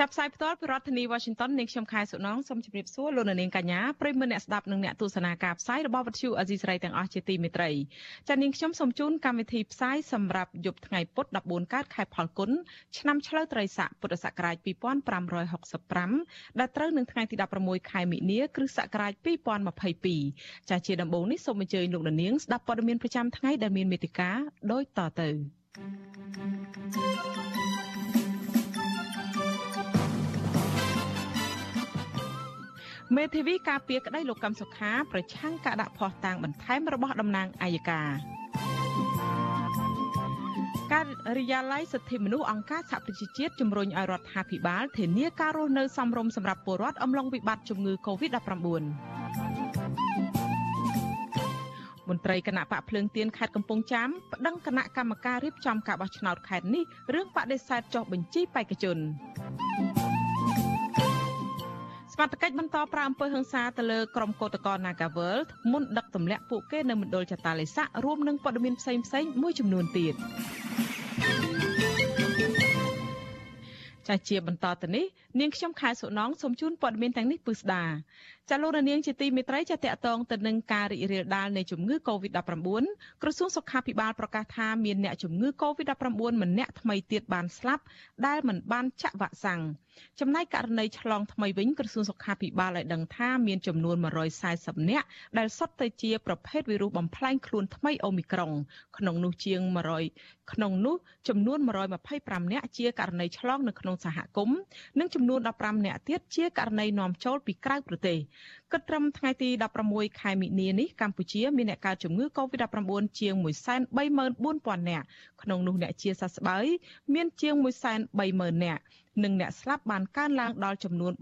ចាប់ផ្សាយផ្ទាល់ពីរដ្ឋធានី Washington នាងខ្ញុំខែសុណងសូមជម្រាបសួរលោកនាងកញ្ញាប្រិយមិត្តអ្នកស្ដាប់និងអ្នកទស្សនាការផ្សាយរបស់វិទ្យុអាស៊ីសេរីទាំងអស់ជាទីមេត្រីចា៎នាងខ្ញុំសូមជូនកម្មវិធីផ្សាយសម្រាប់យប់ថ្ងៃពុធ14កើតខែផលគុណឆ្នាំឆ្លូវត្រីស័កពុទ្ធសករាជ2565ដែលត្រូវនឹងថ្ងៃទី16ខែមិនិនាគ្រិស្តសករាជ2022ចា៎ជាដំបូងនេះសូមអញ្ជើញលោកនាងស្ដាប់ព័ត៌មានប្រចាំថ្ងៃដែលមានមេតិការដូចតទៅ thank you មេធាវីការពារក្តីលោកកឹមសុខា ប្រឆាំងការដាក់ភ័ស្តុតាងបន្ថែមរបស់តំណាងអัยការការិយាល័យសិទ្ធិមនុស្សអង្គការសហប្រជាជាតិជំរុញឲ្យរដ្ឋាភិបាលធានាការរស់នៅសមរម្យសម្រាប់ពលរដ្ឋអំឡុងវិបត្តិជំងឺ Covid-19 មន្ត្រីគណៈបកភ្លើងទៀនខេត្តកំពង់ចាមប្តឹងគណៈកម្មការរៀបចំការបោះឆ្នោតខេត្តនេះរឿងបដិសេធចុះបញ្ជីបេក្ខជន សមត្ថកិច្ចបន្តប្រើអំពើហិង្សាទៅលើក្រុមកោតក្រ Nagavel មុនដឹកទម្លាក់ពួកគេនៅមណ្ឌលចតាឡេស័ករួមនឹងព័ត៌មានផ្សេងៗមួយចំនួនទៀតចាជាបន្តទៅនេះនាងខ្ញុំខែសុណងសូមជូនព័ត៌មានទាំងនេះពិស្ដាចាលោករនាងជាទីមេត្រីចាតកតងទៅនឹងការរីករាលដាលនៃជំងឺ Covid-19 ក្រសួងសុខាភិបាលប្រកាសថាមានអ្នកជំងឺ Covid-19 ម្នាក់ថ្មីទៀតបានស្លាប់ដែលមិនបានចាក់វ៉ាក់សាំងចំណែកករណីឆ្លងថ្មីវិញក្រសួងសុខាភិបាលឲ្យដឹងថាមានចំនួន140នាក់ដែលសុទ្ធតែជាប្រភេទវីរុសបំផ្លែងខ្លួនថ្មីអូមីក្រុង ក្នុងនោះជាង100ក្នុងនោះចំនួន125នាក់ជាករណីឆ្លងនៅក្នុងសហគមន៍និងចំនួន15នាក់ទៀតជាករណីនាំចូលពីក្រៅប្រទេសគិតត្រឹមថ្ងៃទី16ខែមិនិនានេះកម្ពុជាមានអ្នកកើតជំងឺ Covid-19 ជាង134,000នាក់ក្នុងនោះអ្នកជាសះស្បើយមានជាង130,000នាក់ និងអ្នកស្លាប់បានកើនឡើងដល់ចំនួន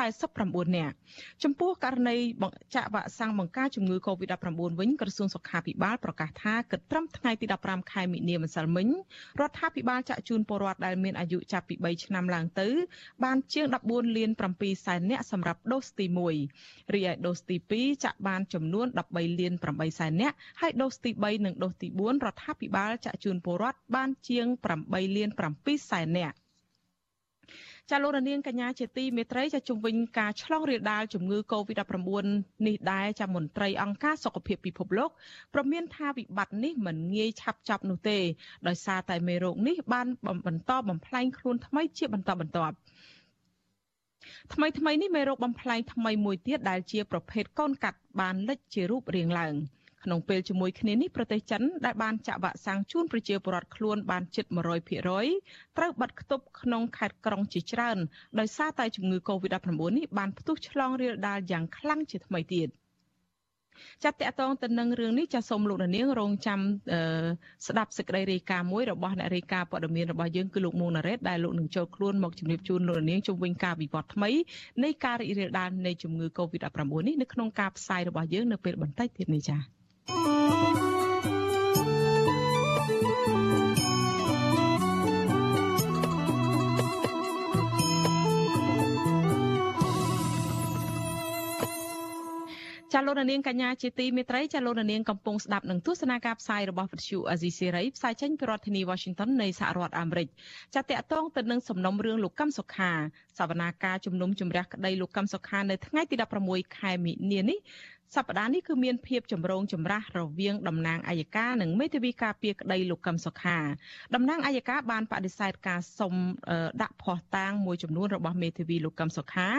3049នាក់ចំពោះករណីចាក់វ៉ាក់សាំងបង្ការជំងឺ Covid-19 វិញក្រសួងសុខាភិបាលប្រកាសថាគិតត្រឹមថ្ងៃទី15ខែមិនិនាម្សិលមិញរដ្ឋាភិបាលចាក់ជូនពលរដ្ឋដែលមានអាយុចាប់ពី3ឆ្នាំឡើងទៅ បានជាង14លាន7សែននាក់សម្រាប់ដូសទី1រីឯដូសទី2ចាក់បានចំនួន13លាន8សែននាក់ហើយដូសទី3និងដូសទី4រដ្ឋាភិបាលចាក់ជូនពលរដ្ឋបានជាង8លាន7សែននាក់ ចាលោករនាងកញ្ញាជាទីមេត្រីចាជំវិញការឆ្លងរាលដាលជំងឺ Covid-19 នេះដែរចាមន្ត្រីអង្គការសុខភាពពិភពលោកប្រមានថាវិបត្តិនេះមិនងាយឆាប់ចប់នោះទេដោយសារតែមេរោគនេះបានបន្តបំផ្លែងខ្លួនថ្មីជាបន្តបន្ទាប់ថ្មីថ្មីនេះមេរោគបំផ្លែងថ្មីមួយទៀតដែលជាប្រភេទកូនកាត់បានលេចជារូបរាងឡើង។ ក្នុងពេលជាមួយគ្នានេះប្រទេសចិនដែលបានចាក់វ៉ាក់សាំងជូនប្រជាពលរដ្ឋខ្លួនបានជិត100%ត្រូវបាត់ខ្ទប់ក្នុងខេត្តក្រុងជាច្រើនដោយសារតែជំងឺ Covid-19 នេះបានផ្ទុះឆ្លងរាលដាលយ៉ាងខ្លាំងជាថ្មីទៀតចាត់តកតងទៅនឹងរឿងនេះចាសូមលោកនាងរងចាំស្ដាប់សេចក្តីរាយការណ៍មួយរបស់អ្នករាយការណ៍ព័ត៌មានរបស់យើងគឺលោកមួងណារ៉េតដែលលោកនឹងចូលខ្លួនមកជម្រាបជូនលោកនាងជុំវិញការវិវត្តថ្មីនៃការរីករាលដាលនៃជំងឺ Covid-19 នេះនៅក្នុងការផ្សាយរបស់យើងនៅពេលបន្តិចទៀតនេះចា៎ ចាលោកនាងកញ្ញាជាទីមេត្រីចាលោកនាងកំពុងស្ដាប់នឹងទស្សនាការផ្សាយរបស់វិទ្យុអាស៊ីសេរីផ្សាយចេញពីរដ្ឋធានី Washington នៃសហរដ្ឋអាមេរិកចាតកតងទៅនឹងសំណុំរឿងលោកកឹមសុខាសវនាការជំនុំជម្រះក្តីលោកកឹមសុខានៅថ្ងៃទី16ខែមិនិនានេះ សប្តាហ៍នេះគឺមានភាពចម្រូងចម្រាសរវាងតំណាងអัยការនិងមេធាវីការពារក្តីលោកកឹមសុខាតំណាងអัยការបានបដិសេធការសុំដាក់ភ័ស្តុតាងមួយចំនួនរបស់មេធាវីលោកកឹមសុខា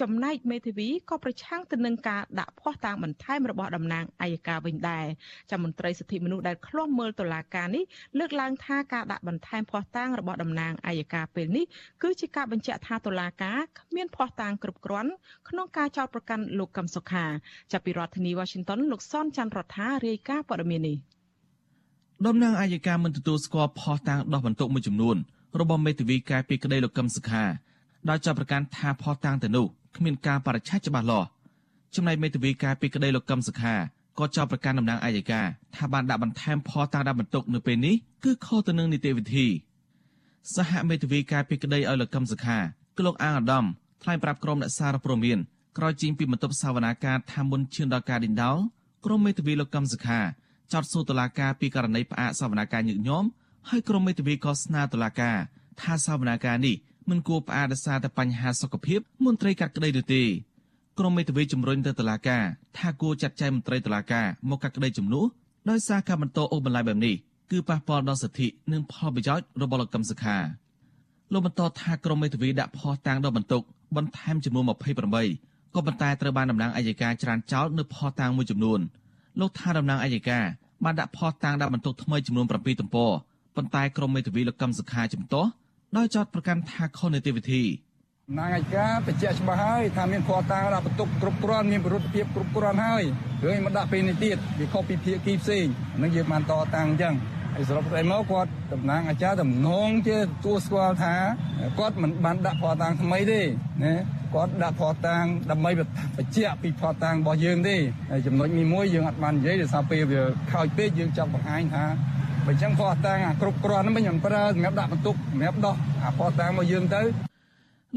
ចំណែកមេធាវីក៏ប្រឆាំងទៅនឹងការដាក់ភ័ស្តុតាងបន្ថែមរបស់តំណាងអัยការវិញដែរចាំមន្ត្រីសិទ្ធិមនុស្សដែលឃ្លាំមើលតុលាការនេះលើកឡើងថាការដាក់បន្ថែមភ័ស្តុតាងរបស់តំណាងអัยការពេលនេះគឺជាការបញ្ជាក់ថាតុលាការគ្មានភ័ស្តុតាងគ្រប់គ្រាន់ក្នុងការចោទប្រកាន់លោកកឹមសុខាចាប់ ពីរដ្ឋធានី Washington លោកសនច័ន្ទរដ្ឋារាយការណ៍ព័ត៌មាននេះតំណាងអាយកាមិនទទួលស្គាល់ផុសតាងដោះបន្ទុកមួយចំនួនរបស់មេធាវីការពីក្តីលោកកឹមសុខាដោយចាប់ប្រកាន់ថាផុសតាងទៅនោះគ្មានការបរិច្ឆេទច្បាស់លាស់ចំណែកមេធាវីការពីក្តីលោកកឹមសុខាក៏ចោទប្រកាន់តំណាងអាយកាថាបានដាក់បន្ថែមផលតាមដាក់បន្ទុកនៅពេលនេះគឺខុសទៅនឹងនីតិវិធីសហមេធាវីការពីក្តីឲ្យលោកកឹមសុខាគឺលោកអាងអាដាមថ្លែងប្រាប់ក្រុមអ្នកសារព័ត៌មាន ក្រោយចេញពីបន្ទប់សវនាការថាមុនឈានដល់ការដេញដោលក្រុមមេធាវីលោកកឹមសុខាចោទសួរតុលាការពីករណីផ្អាកសវនាការញឹកញាប់ហើយក្រុមមេធាវីក៏ស្នើតុលាការថាសវនាការនេះមិនគួរផ្អាកដោយសារតែបញ្ហាសុខភាពមន្ត្រីកាត់ក្តីនោះទេក្រុមមេធាវីជំរុញទៅតុលាការថាគួរចាត់ចែងមន្ត្រីតុលាការមកកាត់ក្តីជំនួសដោយសារការបន្តអូសបន្លាយបែបនេះគឺប៉ះពាល់ដល់សិទ្ធិនិងផលប្រយោជន៍របស់លោកកឹមសុខាលោកបន្តថាក្រុមមេធាវីដាក់ផុសតាំងដល់បន្ទុកបន្ថែមចំនួន28 ក៏ប៉ុន្តែត្រូវបានតំណាងអัยការច្រានចោលនៅផុសតាំងមួយចំនួនលោកថាតំណាងអัยការបានដាក់ផុសតាំងដាក់បន្ទុកថ្មីចំនួន7ទំព័រប៉ុន្តែក្រុមមេធាវីលោកកឹមសុខាជំទាស់ដោយចោទប្រកាន់ថាខុសនីតិវិធីណាងឯកាបញ្ជាក់ច្បាស់ហើយថាមានភ័ស្តុតាងដាក់បន្ទុកគ្រប់គ្រាន់មានប្រតិភិបគ្រប់គ្រាន់ហើយរឿងមកដាក់ពេលនេះទៀតវាខុសពីភាគីផ្សេងនឹងយើងបានតតាំងអញ្ចឹង ហើយសរុបទៅមកគាត់តំណាងអាចារ្យតំណងជាទួលស្គាល់ថាគាត់មិនបានដាក់ភ័ស្តុតាងថ្មីទេណាគាត់ដាក់ភ័ស្តុតាងដើម្បីបញ្ជាក់ពីភ័ស្តុតាងរបស់យើងទេហើយចំណុចមួយមួយយើងអត់បាននិយាយដោយសារពេលវាខោចពេកយើងចង់បង្ហាញថាបើចឹងភ័ស្តុតាងអាគ្រប់គ្រាន់ហ្នឹងមិនប្រើសម្រាប់ដាក់បន្ទុកសម្រាប់ដោះអាភ័ស្តុតាងរបស់យើងទៅ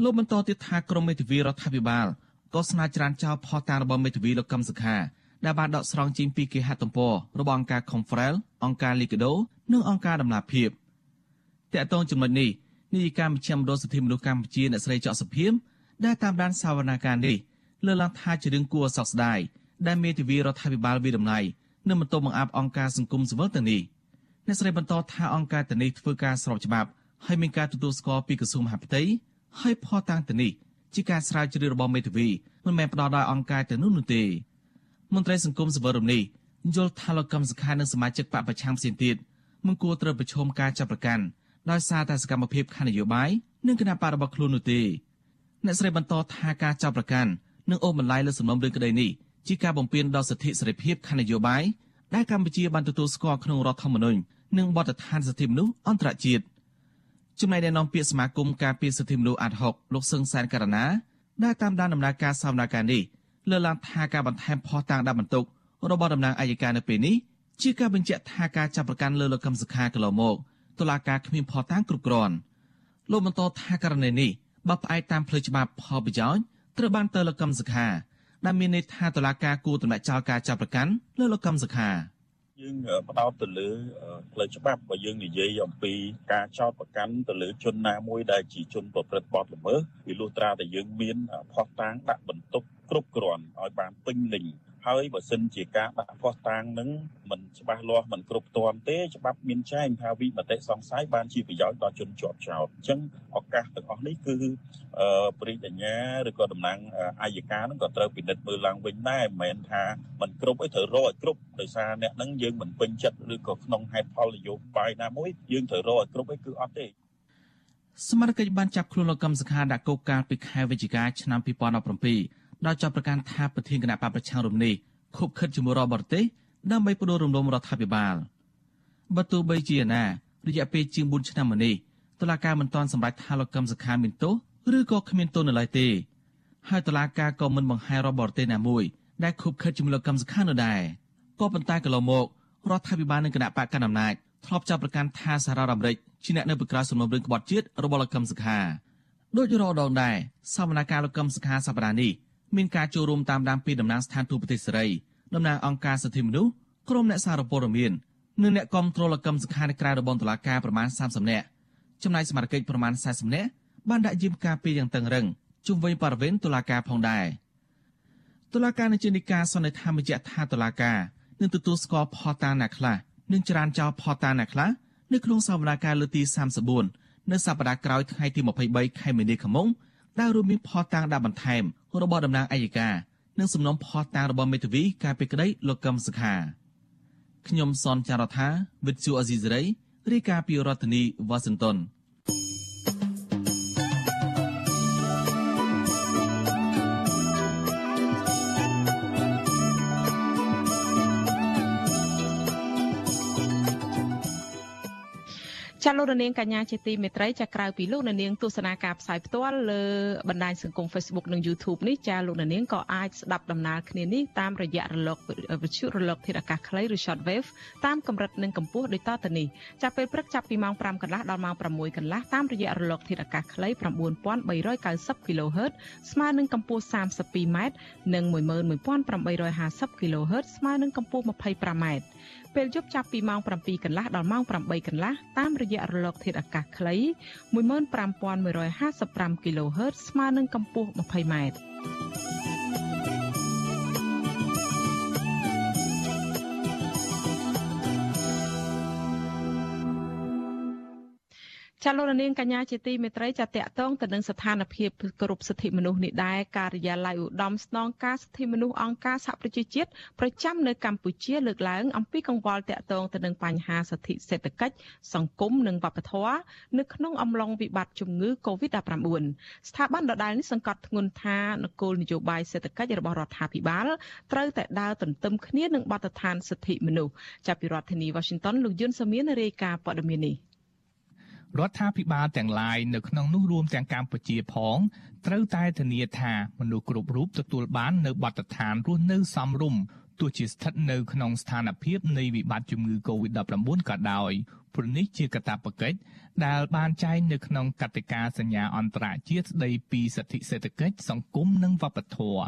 លោកបន្តទៀតថាក្រមមេធាវីរដ្ឋាភិបាលក៏ស្នើច្រានចោលផុសតាងរបស់មេធាវីលោកកឹមសុខា ដែលបានដកស្រង់ចេញពីគេហទំព័ររបស់អង្គការ Confrel អង្គការ Liquido និងអង្គការដំណាភៀបតកតងចំណុចនេះនាយិកាមជ្ឈមណ្ឌលសិទ្ធិមនុស្សកម្ពុជាអ្នកស្រីចောက်សុភីមដែលតាមដានសវនាការនេះលើកឡើងថាជារឿងគួរឲ្យសោកស្ដាយដែលមេធាវីរដ្ឋាភិបាលវិដំណៃនឹងបន្តបង្អាប់អង្គការសង្គមស៊ីវិលទាំងនេះអ្នកស្រីបន្តថាអង្គការទាំងនេះធ្វើការស្របច្បាប់ហើយមានការទទួលស្គាល់ពីក្រសួងមហាផ្ទៃហើយផតាំងទៅនេះជាការស្រាវជ្រាវរបស់មេធាវីមិនមែនផ្ដោតដោយអង្គការទៅនោះនោះទេ មន្ត្រីសង្គមសវរមនេះយល់ថាលោកកម្មសខានិងសមាជិកបពប្រឆាំងផ្សេងទៀតមិនគួរត្រូវប្រឈមការចាប់ប្រកាន់ដោយសារតែសកម្មភាពខាងនយោបាយនិងគណៈបករបស់ខ្លួននោះទេអ្នកស្រីបន្តថាការចាប់ប្រកាន់និងអូសបន្លាយលើសំណុំរឿងក្តីនេះជាការបំពានដល់សិទ្ធិសេរីភាពខាងនយោបាយដែលកម្ពុជាបានទទួលស្គាល់ក្នុងរដ្ឋធម្មនុញ្ញនិងបទដ្ឋានសិទ្ធិមនុស្សអន្តរជាតិចំណែកអ្នកនាំពាក្យសមាគមការពារសិទ្ធិមនុស្សអាត់ហុកលោកសឹងសែនករណាដែលតាមដានដំណើរការសវនកម្មនេះ លើកឡើងថាការបន្ថែមផុសតាងដាក់បន្ទុករបស់តំណាងអัยការនៅពេលនេះជាការបញ្ជាក់ថាការចាប់ប្រកាន់លើលោកកឹមសុខាកន្លងមកតុលាការគ្មានផុសតាងគ្រប់គ្រាន់លោកបន្តថាករណីនេះបើផ្អែកតាមផ្លូវច្បាប់ផលប្រយោជន៍ត្រូវបានទៅលោកកឹមសុខាដែលមានន័យថាតុលាការគួរទម្លាក់ចោលការចាប់ប្រកាន់លើលោកកឹមសុខា យើងផ្ដោតទៅលើផ្លូវច្បាប់បើយើងនិយាយអំពីការចោទប្រកាន់ទៅលើជនណាមួយដែលជាជនប្រព្រឹត្តបទល្មើសពីលុះត្រាតែយើងមានផុសតាងដាក់បន្ទុកគ្រប់គ្រាន់ឲ្យបានពេញលេញ ហើយបើសិនជាការដាក់ផុសតាងនឹងមិនច្បាស់លាស់មិនគ្រប់គ្រាន់ទេច្បាប់មានចែងថាវិមតិសង្ស័យបានជាប្រយោជន៍ដល់ជនជាប់ចោតអញ្ចឹងឱកាសទាំងអស់នេះគឺព្រះរាជអាជ្ញាឬក៏តំណាងអាយកានឹងក៏ត្រូវពិនិត្យមើលឡើងវិញដែរមិនមែនថាមិនគ្រប់ឯត្រូវរកឲ្យគ្រប់ដោយសារអ្នកនឹងយើងមិនពេញចិត្តឬក៏ក្នុងហេតុផលនយោបាយណាមួយយើងត្រូវរកឲ្យគ្រប់ឯគឺអត់ទេសមាជិកបានចាប់ខ្លួនលោកកឹមសុខាដាក់គុកកាលពីខែវិច្ឆិកាឆ្នាំ2017 ដោយចាប់ប្រកាន់ថាប្រធានគណៈបកប្រឆាំងរំនេះខុបខិតជាមួយរបរទេសដើម្បីបដូររំលំរដ្ឋាភិបាលបើទោះបីជាណារយៈពេលជាង4ឆ្នាំមកនេះតុលាការមិនទាន់សម្រេចថាលោកកឹមសុខាមានទោសឬក៏គ្មានទោសនៅឡើយទេហើយតុលាការក៏មិនបង្ហាញរបរទេសណាមួយដែលខុបខិតជាមួយលោកកឹមសុខានោះដែរក៏ប៉ុន្តែកន្លងមករដ្ឋាភិបាលនិងគណៈបកកណ្ដាលអំណាចធ្លាប់ចាប់ប្រកាន់ថាសហរដ្ឋអាមេរិកជាអ្នកនៅពីក្រៅសំណុំរឿងក្បត់ជាតិរបស់លោកកឹមសុខាដោយរដងដែរសវនកម្មលោកកឹមសុខាសប្តាហ៍នេះ មានការចូលរួមតាមដានពីតំណាងស្ថានទូតប្រទេសសេរីតំណាងអង្គការសិទ្ធិមនុស្សក្រុមអ្នកសារព័ត៌មាននិងអ្នកគាំទ្រលកម្មសខានៅក្រៅរបបតុលាការប្រមាណ30នាក់ចំណែកសមាជិកប្រមាណ40នាក់បានដាក់យាមការពីយ៉ាងតឹងរឹងជុំវិញបរិវេណតុលាការផងដែរតុលាការនៅជានិកាសន្និដ្ឋានបញ្ជាក់ថាតុលាការនឹងទទួលស្គាល់ផតាណាខ្លះនិងចរានចោលផតាណាខ្លះនៅក្នុងសវនាការលើទី34នៅសប្តាហ៍ក្រោយថ្ងៃទី23ខែមីនាខាងមុខ ដែលរួមមានផតាំងដាក់បន្ថែមរបស់តំណាងអัยការនិងសំណុំផុសតាងរបស់មេធាវីការពីក្តីលោកកឹមសុខាខ្ញុំសនចាររថាវិទ្យុអេស៊ីសរ៉ៃរាយការណ៍ពីរដ្ឋធានីវ៉ាស៊ីនតោន ចាលោករនាងកញ្ញាជាទីមេត្រីចាក្រៅពីលោករនាងទស្សនាការផ្សាយផ្ទាល់លើបណ្ដាញសង្គម Facebook និង YouTube នេះចាលោករនាងក៏អាចស្ដាប់ដំណើរគ្នានេះតាមរយៈរលកវិទ្យុរលកធាតុអាកាសខ្លីឬ Shortwave តាមកម្រិតនិងកម្ពស់ដូចតទៅនេះចាពេលព្រឹកចាប់ពីម៉ោង5កន្លះដល់ម៉ោង6កន្លះតាមរយៈរលកធាតុអាកាសខ្លី9390 kHz ស្មើនឹងកម្ពស់ 32m និង11850 kHz ស្មើនឹងកម្ពស់ 25m ពេលយប់ចាប់ពីម៉ោង7កន្លះដល់ម៉ោង8កន្លះតាមរយៈរលកធាតុអាកាសខ្លី15155 kHz ស្មើនឹងកម្ពស់ 20m ចាលោករនាងកញ្ញាជាទីមេត្រីចាតកតងទៅនឹងស្ថានភាពគ្រប់សិទ្ធិមនុស្សនេះដែរការិយាល័យឧត្តមស្នងការសិទ្ធិមនុស្សអង្គការសហប្រជាជាតិប្រចាំនៅកម្ពុជាលើកឡើងអំពីកង្វល់តកតងទៅនឹងបញ្ហាសិទ្ធិសេដ្ឋកិច្ចសង្គមនិងវប្បធម៌នៅក្នុងអំឡុងវិបត្តិជំងឺ Covid-19 ស្ថាប័នដដែលនេះសង្កត់ធ្ងន់ថានគោលនយោបាយសេដ្ឋកិច្ចរបស់រដ្ឋាភិបាលត្រូវតែដើរទន្ទឹមគ្នានឹងបទដ្ឋានសិទ្ធិមនុស្សចាប់ពីរដ្ឋធានី Washington លោកយុនសាមៀនរាយការណ៍ព័ត៌មាននេះ រដ្ឋាភិបាលទាំងឡាយនៅក្នុងនោះរួមទាំងកម្ពុជាផងត្រូវតែធានាថាមនុស្សគ្រប់រូបទទួលបាននៅបទដ្ឋានរស់នៅសមរម្យទោះជាស្ថិតនៅក្នុងស្ថានភាពនៃវិបត្តិជំងឺ Covid-19 ក៏ដោយព្រោះនេះជាកាតព្វកិច្ចដែលបានចែងនៅក្នុងកតិកាសញ្ញាអន្តរជាតិស្តីពីសិទ្ធិសេដ្ឋកិច្ចសង្គមនិងវប្បធម៌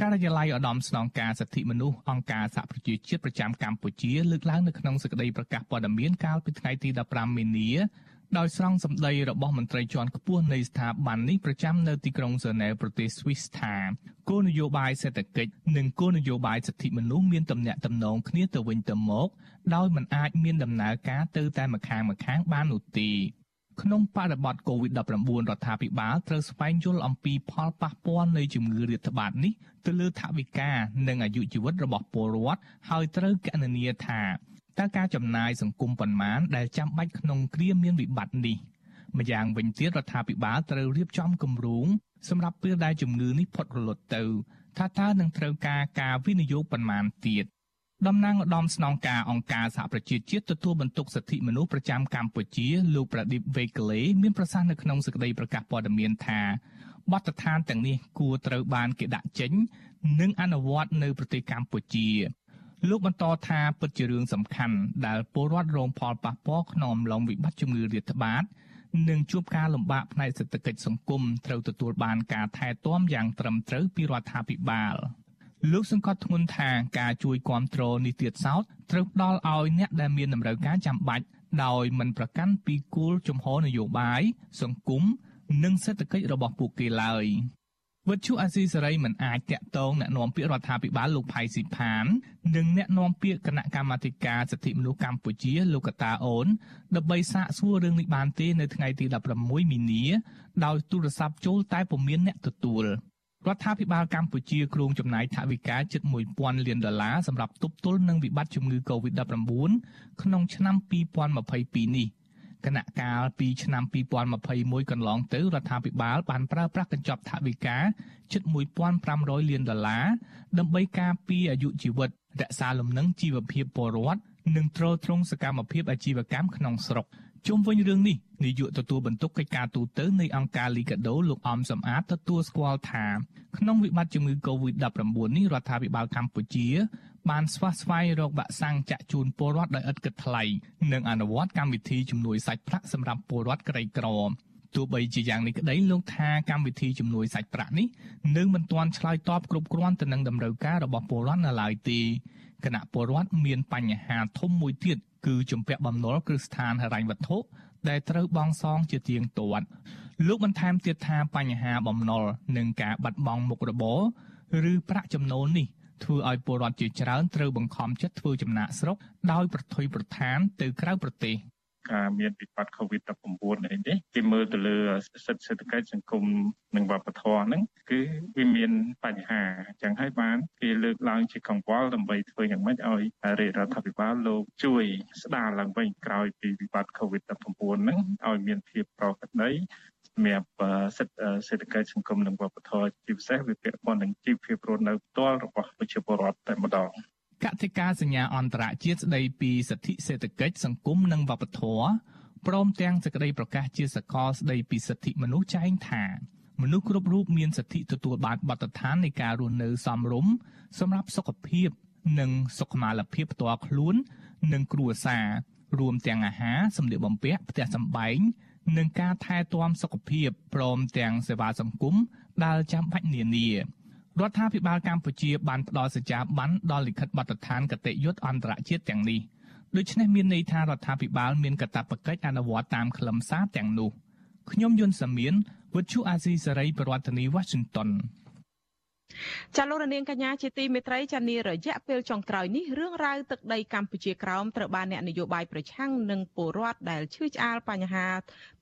ការិយាល័យឧត្តមស្នងការសិទ្ធិមនុស្សអង្គការសហប្រជាជាតិប្រចាំកម្ពុជាលើកឡើងនៅក្នុងសេចក្តីប្រកាសព័ត៌មានកាលពីថ្ងៃទី15មីនា ដោយស្រង់សម្ដីរបស់មន្ត្រីជាន់ខ្ពស់នៃស្ថាប័ននេះប្រចាំនៅទីក្រុងហ្សឺណែវប្រទេសស្វីសថាគោលនយោបាយសេដ្ឋកិច្ចនិងគោលនយោបាយសិទ្ធិមនុស្សមានទំនាក់ទំនងគ្នាទៅវិញទៅមកដោយមិនអាចមានដំណើរការទៅតែម្ខាងម្ខាងបាននោះទេក្នុងបរិបទ COVID-19 រដ្ឋាភិបាលត្រូវស្វែងយល់អំពីផលប៉ះពាល់នៃជំងឺរាតត្បាតនេះទៅលើថវិកានិងអាយុជីវិតរបស់ពលរដ្ឋហើយត្រូវកណនាថា តើការចំណាយសង្គមប៉ុន្មានដែលចាំបាច់ក្នុងគ្រាមានវិបត្តិនេះម្យ៉ាងវិញទៀតរដ្ឋាភិបាលត្រូវរៀបចំគម្រោងសម្រាប់ពេលដែលជំងឺនេះផុតរលត់ទៅ ថាតើនឹងត្រូវការការវិនិយោគប៉ុន្មានទៀតតំណាងឧត្តមស្នងការអង្គការសហប្រជាជាតិទទួលបន្ទុកសិទ្ធិមនុស្សប្រចាំកម្ពុជាលោកប្រដិបវេកលេមានប្រសាសន៍នៅក្នុងសេចក្តីប្រកាសព័ត៌មានថាបទដ្ឋានទាំងនេះគួរត្រូវបានគេដាក់ចេញ និងអនុវត្តនៅប្រទេសកម្ពុជា លោកបន្តថាពិតជារឿងសំខាន់ដែលពលរដ្ឋរងផលប៉ះពាល់ក្នុងអំឡុងវិបត្តិជំងឺរាតត្បាតនិងជួបការលំបាកផ្នែកសេដ្ឋកិច្ចសង្គមត្រូវទទួលបានការថែទាំយ៉ាងត្រឹមត្រូវពីរដ្ឋាភិបាលលោកសង្កត់ធ្ងន់ថាការជួយគ្រប់គ្រងនេះទៀតសោតត្រូវផ្ដល់ឲ្យអ្នកដែលមានតម្រូវការចាំបាច់ដោយមិនប្រកាន់ពីគោលជំហរនយោបាយសង្គមនិងសេដ្ឋកិច្ចរបស់ពួកគេឡើយ វិទ្យុអាស៊ីសេរីមិនអាចតាក់ទងអ្នកនាំពាក្យរដ្ឋាភិបាលលោកផៃស៊ីផាន និងអ្នកនាំពាក្យគណៈកម្មាធិការសិទ្ធិមនុស្សកម្ពុជា លោកកតាអូនដើម្បីសាកសួររឿងនេះបានទេនៅថ្ងៃទី16មីនាដោយទូរស័ព្ទចូលតែពុំមានអ្នកទទួលរដ្ឋាភិបាលកម្ពុជាគ្រោងចំណាយថវិកាជិត1000លានដុល្លារសម្រាប់ទប់ទល់នឹងវិបត្តិជំងឺ Covid-19 ក្នុងឆ្នាំ2022នេះ គណៈកាលពីឆ្នាំ2021កន្លងទៅរដ្ឋាភិបាលបានប្រើប្រាស់កញ្ចប់ថវិកាជិត1500លានដុល្លារដើម្បីការពារអាយុជីវិតរក្សាលំនឹងជីវភាពពលរដ្ឋនិងទ្រទ្រង់សកម្មភាពអាជីវកម្មក្នុងស្រុកជុំវិញរឿងនេះនាយកទទួលបន្ទុកកិច្ចការទូតទៅនៃអង្គការលីកាដូលោកអំសំអាតទទួលស្គាល់ថាក្នុងវិបត្តិជំងឺ Covid-19 នេះរដ្ឋាភិបាលកម្ពុជា បានស្វះស្វែងរកវ៉ាក់សាំងចាក់ជូនពលរដ្ឋដោយឥតគិតថ្លៃនិងអនុវត្តកម្មវិធីជំនួយសាច់ប្រាក់សម្រាប់ពលរដ្ឋក្រីក្រទោះបីជាយ៉ាងនេះក្តីលោកថាកម្មវិធីជំនួយសាច់ប្រាក់នេះនៅមិនទាន់ឆ្លើយតបគ្រប់គ្រាន់ទៅនឹងតម្រូវការរបស់ពលរដ្ឋនៅឡើយទេគណៈពលរដ្ឋមានបញ្ហាធំមួយទៀតគឺជំពាក់បំណុលគ្រឹះស្ថានហិរញ្ញវត្ថុដែលត្រូវបង់សងជាទៀងទាត់លោកបន្ថែមទៀតថាបញ្ហាបំណុលនិងការបាត់បង់មុខរបរឬប្រាក់ចំណូលនេះ ធ្វើឲ្យពលរដ្ឋជាច្រើនត្រូវបង្ខំចិត្តធ្វើចំណាកស្រុកដោយប្រថុយប្រឋានទៅក្រៅប្រទេសការមានវិបត្តិ COVID-19 នេះគេមើលទៅលើសិទ្ធិសេដ្ឋកិច្ចសង្គមនិងវប្បធម៌ហ្នឹងគឺវាមានបញ្ហាអញ្ចឹងហើយបានគេលើកឡើងជាកង្វល់ដើម្បីធ្វើយ៉ាងម៉េចឲ្យរាជរដ្ឋាភិបាលលោកជួយស្ដារឡើងវិញក្រោយពីវិបត្តិ COVID-19 ហ្នឹងឲ្យមានភាពប្រក្រតី សម្រាប់សិទ្ធិសេដ្ឋកិច្ចសង្គមនិងវប្បធម៌ជាពិសេសវាពាក់ព័ន្ធនឹងជីវភាពរស់នៅផ្ទាល់របស់ប្រជាពលរដ្ឋតែម្ដងកតិកាសញ្ញាអន្តរជាតិស្ដីពីសិទ្ធិសេដ្ឋកិច្ចសង្គមនិងវប្បធម៌ព្រមទាំងសេចក្តីប្រកាសជាសកលស្តីពីសិទ្ធិមនុស្សចែងថាមនុស្សគ្រប់រូបមានសិទ្ធិទទួលបានបទដ្ឋាននៃការរស់នៅសមរម្យសម្រាប់សុខភាព និងសុខុមាលភាពផ្ទាល់ខ្លួន និងគ្រួសាររួមទាំងអាហារសម្លៀកបំពាក់ផ្ទះសម្បែង និងការថែទាំសុខភាពព្រមទាំងសេវាសង្គមដែលចាំបាច់នានារដ្ឋាភិបាលកម្ពុជាបានផ្ដល់សច្ចាប័នដល់លិខិតបទដ្ឋានគតិយុត្តអន្តរជាតិទាំងនេះដូច្នេះមានន័យថារដ្ឋាភិបាលមានកាតព្វកិច្ចអនុវត្តតាមខ្លឹមសារទាំងនោះខ្ញុំយុនសាមៀនវិទ្យុអាស៊ីសេរីប្រធានាធិបតី Washington ចាលោករនាងកញ្ញាជាទីមេត្រីចានារយៈពេលចុងក្រោយនេះរឿងរ៉ាវទឹកដីកម្ពុជាក្រោមត្រូវបានអ្នកនយោបាយប្រឆាំងនិងពលរដ្ឋដែលឈឺឆ្អាលបញ្ហា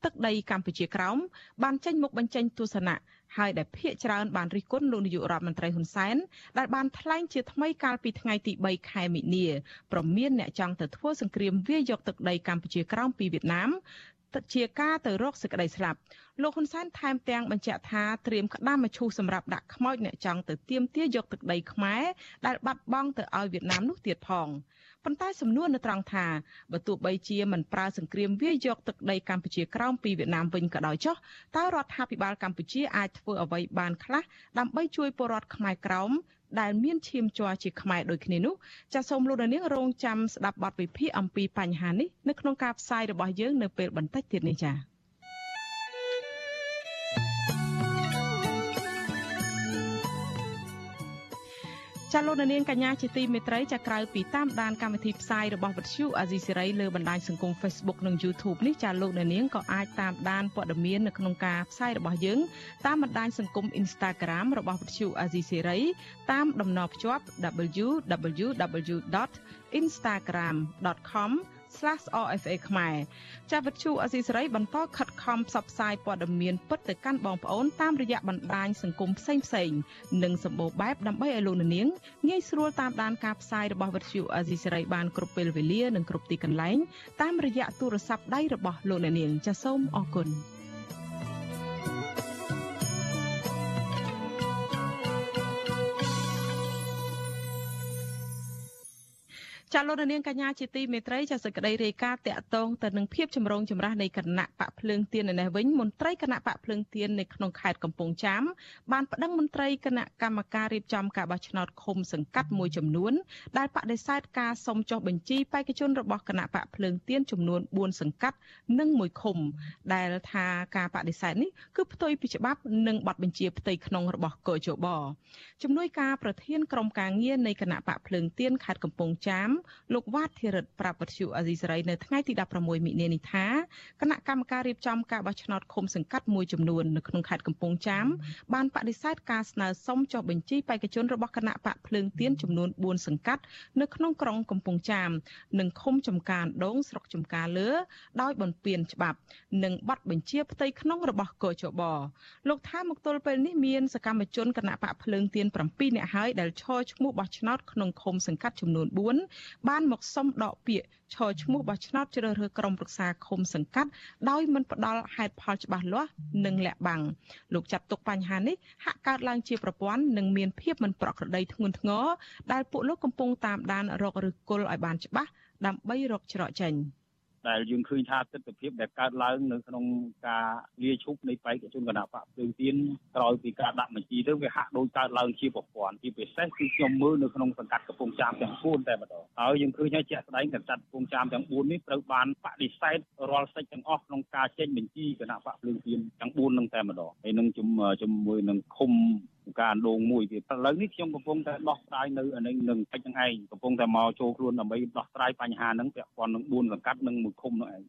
ទឹកដីកម្ពុជាក្រោមបានចេញមុខបញ្ចេញទស្សនៈហើយដែលភាកច្រើនបានរិះគន់លោកនាយករដ្ឋមន្ត្រីហ៊ុនសែនដែលបានថ្លែងជាថ្មីកាលពីថ្ងៃទី3ខែមិនិនាប្រមានអ្នកចង់ទៅធ្វើសង្គ្រាមវាយយកទឹកដីកម្ពុជាក្រោមពីវៀតណាម ជាការទៅរកសេចក្តីស្លាប់លោកហ៊ុនសែនថែមទាំងបញ្ជាក់ថាត្រៀមក្តារមឈូសសម្រាប់ដាក់ខ្មោចអ្នកចង់ទៅទាមទារយកទឹកដីខ្មែរដែលបាត់បង់ទៅឲ្យវៀតណាមនោះទៀតផង ប៉ុន្តែសំណួរនៅត្រង់ថាបើទោះបីជាមិនប្រើសង្គ្រាមវាយកទឹកដីកម្ពុជាក្រោមពីវៀតណាមវិញក៏ដោយចុះតើរដ្ឋាភិបាលកម្ពុជាអាចធ្វើអ្វីបានខ្លះដើម្បីជួយពលរដ្ឋខ្មែរក្រោមដែលមានឈាមជ័រជាខ្មែរដូចគ្នានោះចាសសូមលោកនាងរងចាំស្ដាប់បទវិភាគអំពីបញ្ហានេះនៅក្នុងការផ្សាយរបស់យើងនៅពេលបន្តិចទៀតនេះចា៎ ចាលោកនាងកញ្ញាជាទីមេត្រីចាក្រៅពីតាមដានកម្មវិធីផ្សាយរបស់វិទ្យុអាស៊ីសេរីលើបណ្ដាញសង្គម Facebook និង YouTube នេះចាលោកនាងក៏អាចតាមដានព័ត៌មាននៅក្នុងការផ្សាយរបស់យើងតាមបណ្ដាញសង្គម Instagram របស់វិទ្យុអាស៊ីសេរីតាមតំណភ្ជាប់ www.instagram.com /rfa ខ្មែរចាវិទ្យុអសីសេរីបន្តខិតខំផ្សព្វផ្សាយព័ត៌មានពិតទៅកាន់បងប្អូនតាមរយៈបណ្ដាញសង្គមផ្សេងផ្សេងនិងសម្បូរបែបដើម្បីឲ្យលោកនាងងាយស្រួលតាមដានការផ្សាយរបស់វិទ្យុអសីសេរីបានគ្រប់ពេលវេលានិងគ្រប់ទីកន្លែងតាមរយៈទូរស័ព្ទដៃរបស់លោកនាងចាសសូមអរគុណ ចាលោកនាងកញ្ញាជាទីមេត្រីចាសេចក្តីរាយការណ៍តាក់ទងទៅនឹងភាពចម្រូងចម្រាសនៃគណៈបកភ្លើងទៀននៅនេះវិញមន្ត្រីគណៈបកភ្លើងទៀននៅក្នុងខេត្តកំពង់ចាមបានប្តឹងមន្ត្រីគណៈកម្មការរៀបចំការបោះឆ្នោតឃុំសង្កាត់មួយចំនួនដែលបដិសេធការសុំចុះបញ្ជីបេក្ខជនរបស់គណៈបកភ្លើងទៀនចំនួន4សង្កាត់និងមួយឃុំ ដែលថាការបដិសេធនេះគឺផ្ទុយពីច្បាប់និងបទបញ្ជាផ្ទៃក្នុងរបស់កោជបជំនួយការប្រធានក្រុមការងារនៃគណៈបកភ្លើងទៀនខេត្តកំពង់ចាមលោកវ៉ាតធីរិតប្រាប់វិទ្យុអាស៊ីសេរីនៅថ្ងៃទី16មិនិនានេះថាគណៈកម្មការរៀបចំការបោះឆ្នោតឃុំសង្កាត់មួយចំនួននៅក្នុងខេត្តកំពង់ចាមបានបដិសេធការស្នើសុំចុះបញ្ជីបេក្ខជនរបស់គណៈបកភ្លើងទៀនចំនួន4សង្កាត់នៅក្នុងក្រុងកំពង់ចាមនិងឃុំចំការដងស្រុកចំការលើ ដោយបំពានច្បាប់ និងបាត់បញ្ជាផ្ទៃក្នុងរបស់កោជបលោកថាមកទល់ពេលនេះមានសកម្មជនគណៈបកភ្លើងទៀន7នាក់ហើយដែលឈរឈ្មោះបោះឆ្នោតក្នុងឃុំសង្កាត់ចំនួន4បានមកសុំដកពាក្យឈរឈ្មោះបោះឆ្នោតជ្រើសរើសក្រុមប្រឹក្សាឃុំសង្កាត់ដោយមិនផ្ដល់ហេតុផលច្បាស់លាស់និងលាក់បាំងលោកចាត់ទុកបញ្ហានេះហាក់កើតឡើងជាប្រព័ន្ធនិងមានភាពមិនប្រក្រតីធ្ងន់ធ្ងរដែលពួកលោកកំពុងតាមដានរកឬគល់ឲ្យបានច្បាស់ដើម្បីរកច្រកចេញ។ ដែលយើងឃើញថាទស្សនវិជ្ជាដែលកើតឡើងនៅក្នុងការលាឈប់នៃបេក្ខជនគណៈបកភ្លើងទៀនក្រោយពីការដាក់បញ្ជីទៅវាហាក់ដូចកើតឡើងជាប្រព័ន្ធជាពិសេសគឺខ្ញុំមើលនៅក្នុងសង្កាត់កំពង់ចាមទាំង4តែម្ដងហើយយើងឃើញហើយជាក់ស្ដែងសង្កាត់កំពង់ចាមទាំង4នេះត្រូវបានបដិសេធរាល់សិទ្ធិទាំងអស់ក្នុងការចេញបញ្ជីគណៈបកភ្លើងទៀនទាំង4នឹងតែម្ដងហើយនឹងជាមួយនឹងឃុំ ការដងមួយទៀតឥឡូវនេះខ្ញុំកំពុងតែដោះស្រាយនៅអានេះនឹងពេជ្រនឹងឯងកំពុងតែមកចូលខ្លួនដើម្បីដោះស្រាយបញ្ហាហ្នឹងពាក់ព័ន្ធនឹង4សង្កាត់និងមួយឃុំនោះឯង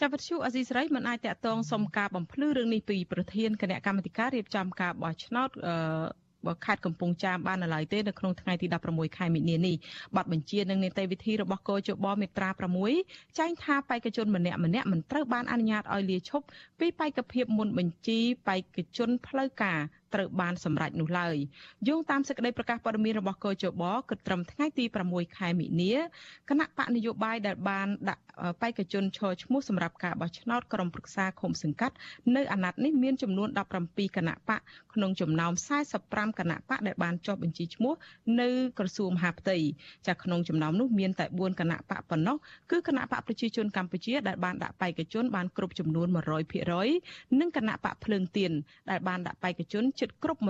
ចាប់វិទ្យុអសីស្រីមិនអាចតាក់ទងសុំការបំភ្លឺរឿងនេះពីប្រធានគណៈកម្មាធិការរៀបចំការបោះឆ្នោតអឺខេត្តកំពង់ចាមបាននៅឡើយទេនៅក្នុងថ្ងៃទី16ខែមិនិនានេះប័ណ្ណបញ្ជានិងនីតិវិធីរបស់កោជបមេត្រា6ចែងថាបេក្ខជនម្នាក់ម្នាក់មិនត្រូវបានអនុញ្ញាតឲ្យលាឈប់ពីបេក្ខភាពមុនបញ្ជីបេក្ខជនផ្លូវការត្រូវបានសម្រេចនោះឡើយយោងតាមសេចក្តីប្រកាសព័ត៌មានរបស់កោជបគិតត្រឹមថ្ងៃទី6ខែមិនិនាគណៈបកនយោបាយដែលបានដាក់បេក្ខជនឈរឈ្មោះសម្រាប់ការបោះឆ្នោតក្រុមប្រឹក្សាឃុំសង្កាត់នៅអាណត្តិនេះមានចំនួន17គណៈបកក្នុងចំណោម45គណៈបកដែលបានចុះបញ្ជីឈ្មោះនៅក្រសួងមហាផ្ទៃចាក្នុងចំណោមនោះមានតែ4គណៈបកប៉ុណ្ណោះគឺគណៈបកប្រជាជនកម្ពុជាដែលបានដាក់បេក្ខជនបានគ្រប់ចំនួន100%និងគណៈបកភ្លើងទៀនដែលបានដាក់បេក្ខជនជិតគ្រប់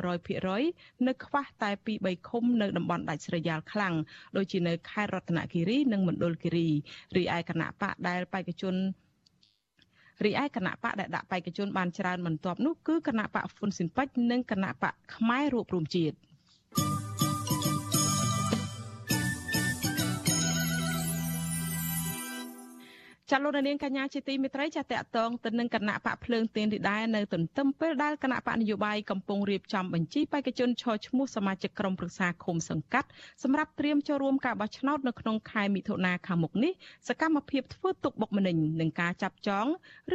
100%នៅខ្វះតែពី3ឃុំនៅតំបន់ដាច់ស្រយាលខ្លាំងដូចជានៅខេត្តរតនគិរីនិងមណ្ឌលគិរីរីឯគណៈបកដែលបេក្ខជនរីឯគណៈបកដែលដាក់បេក្ខជនបានច្រើនបន្ទាប់នោះគឺគណៈបកហ្វុនស៊ិនពេជ្រនិងគណៈបកខ្មែររួបរวมជាតិ ចាលោកនាងកញ្ញាជាទីមេត្រីចាតកតងទៅនឹងគណៈបកភ្លើងទៀនទីដែរនៅទន្ទឹមពេលដែលគណៈបកនយោបាយកំពុងរៀបចំបញ្ជីបេក្ខជនឈរឈ្មោះសមាជិកក្រុមប្រឹក្សាឃុំសង្កាត់សម្រាប់ត្រៀមចូលរួមការបោះឆ្នោតនៅក្នុងខែមិថុនាខាងមុខនេះសកម្មភាពធ្វើទុកបុកម្នេញនឹងការចាប់ចង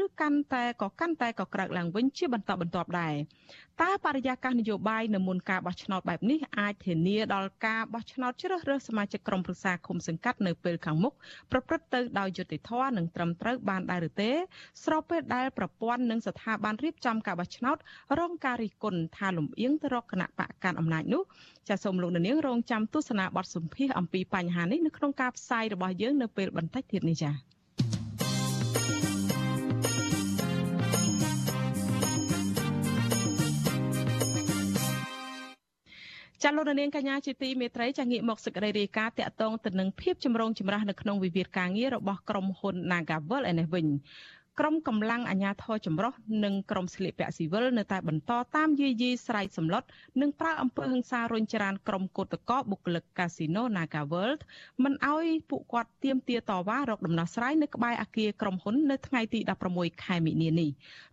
ឬកាន់តែក៏កាន់តែក៏ក្រើកឡើងវិញជាបន្តបន្ទាប់ដែរ តើបរិយាកាសនយោបាយនៅមុនការបោះឆ្នោតបែបនេះអាចធានាដល់ការបោះឆ្នោតជ្រើសរើសសមាជិកក្រុមប្រឹក្សាឃុំសង្កាត់នៅពេលខាងមុខប្រព្រឹត្តទៅដោយយុត្តិធម៌និងត្រឹមត្រូវបានដែរឬទេស្របពេលដែលប្រព័ន្ធនិងស្ថាប័នរៀបចំការបោះឆ្នោតរងការរិះគន់ថាលំអៀងទៅរកគណៈបកកាន់អំណាចនោះចាសសូមលោកនាងរងចាំទស្សនាបទសម្ភាសអំពីបញ្ហានេះនៅក្នុងការផ្សាយរបស់យើងនៅពេលបន្តិចទៀតនេះចា៎ ចាលោកនាងកញ្ញាជាទីមេត្រីចាងាកមកសេចក្តីរាយការណ៍តាក់ទងទៅនឹងភាពចម្រូងចម្រាសនៅក្នុងវិវាទការងាររបស់ក្រុមហ៊ុន Nagavel ឯនេះវិញ ក្រុមកម្លាំងអាជ្ញាធរចម្រុះនិងក្រុមស្លៀកពាក់ស៊ីវិលនៅតែបន្តតាមយាយីស្រែកសម្លុតនិងប្រើអំពើហិង្សារុញច្រានក្រុមកោតក្របុគ្គលិកកាស៊ីណូ Naga World មិនអោយពួកគាត់ទៀមទាតវ៉ារកដំណោះស្រាយនៅក្បែរអគារក្រុមហ៊ុននៅថ្ងៃទី16ខែមិនិនានេះ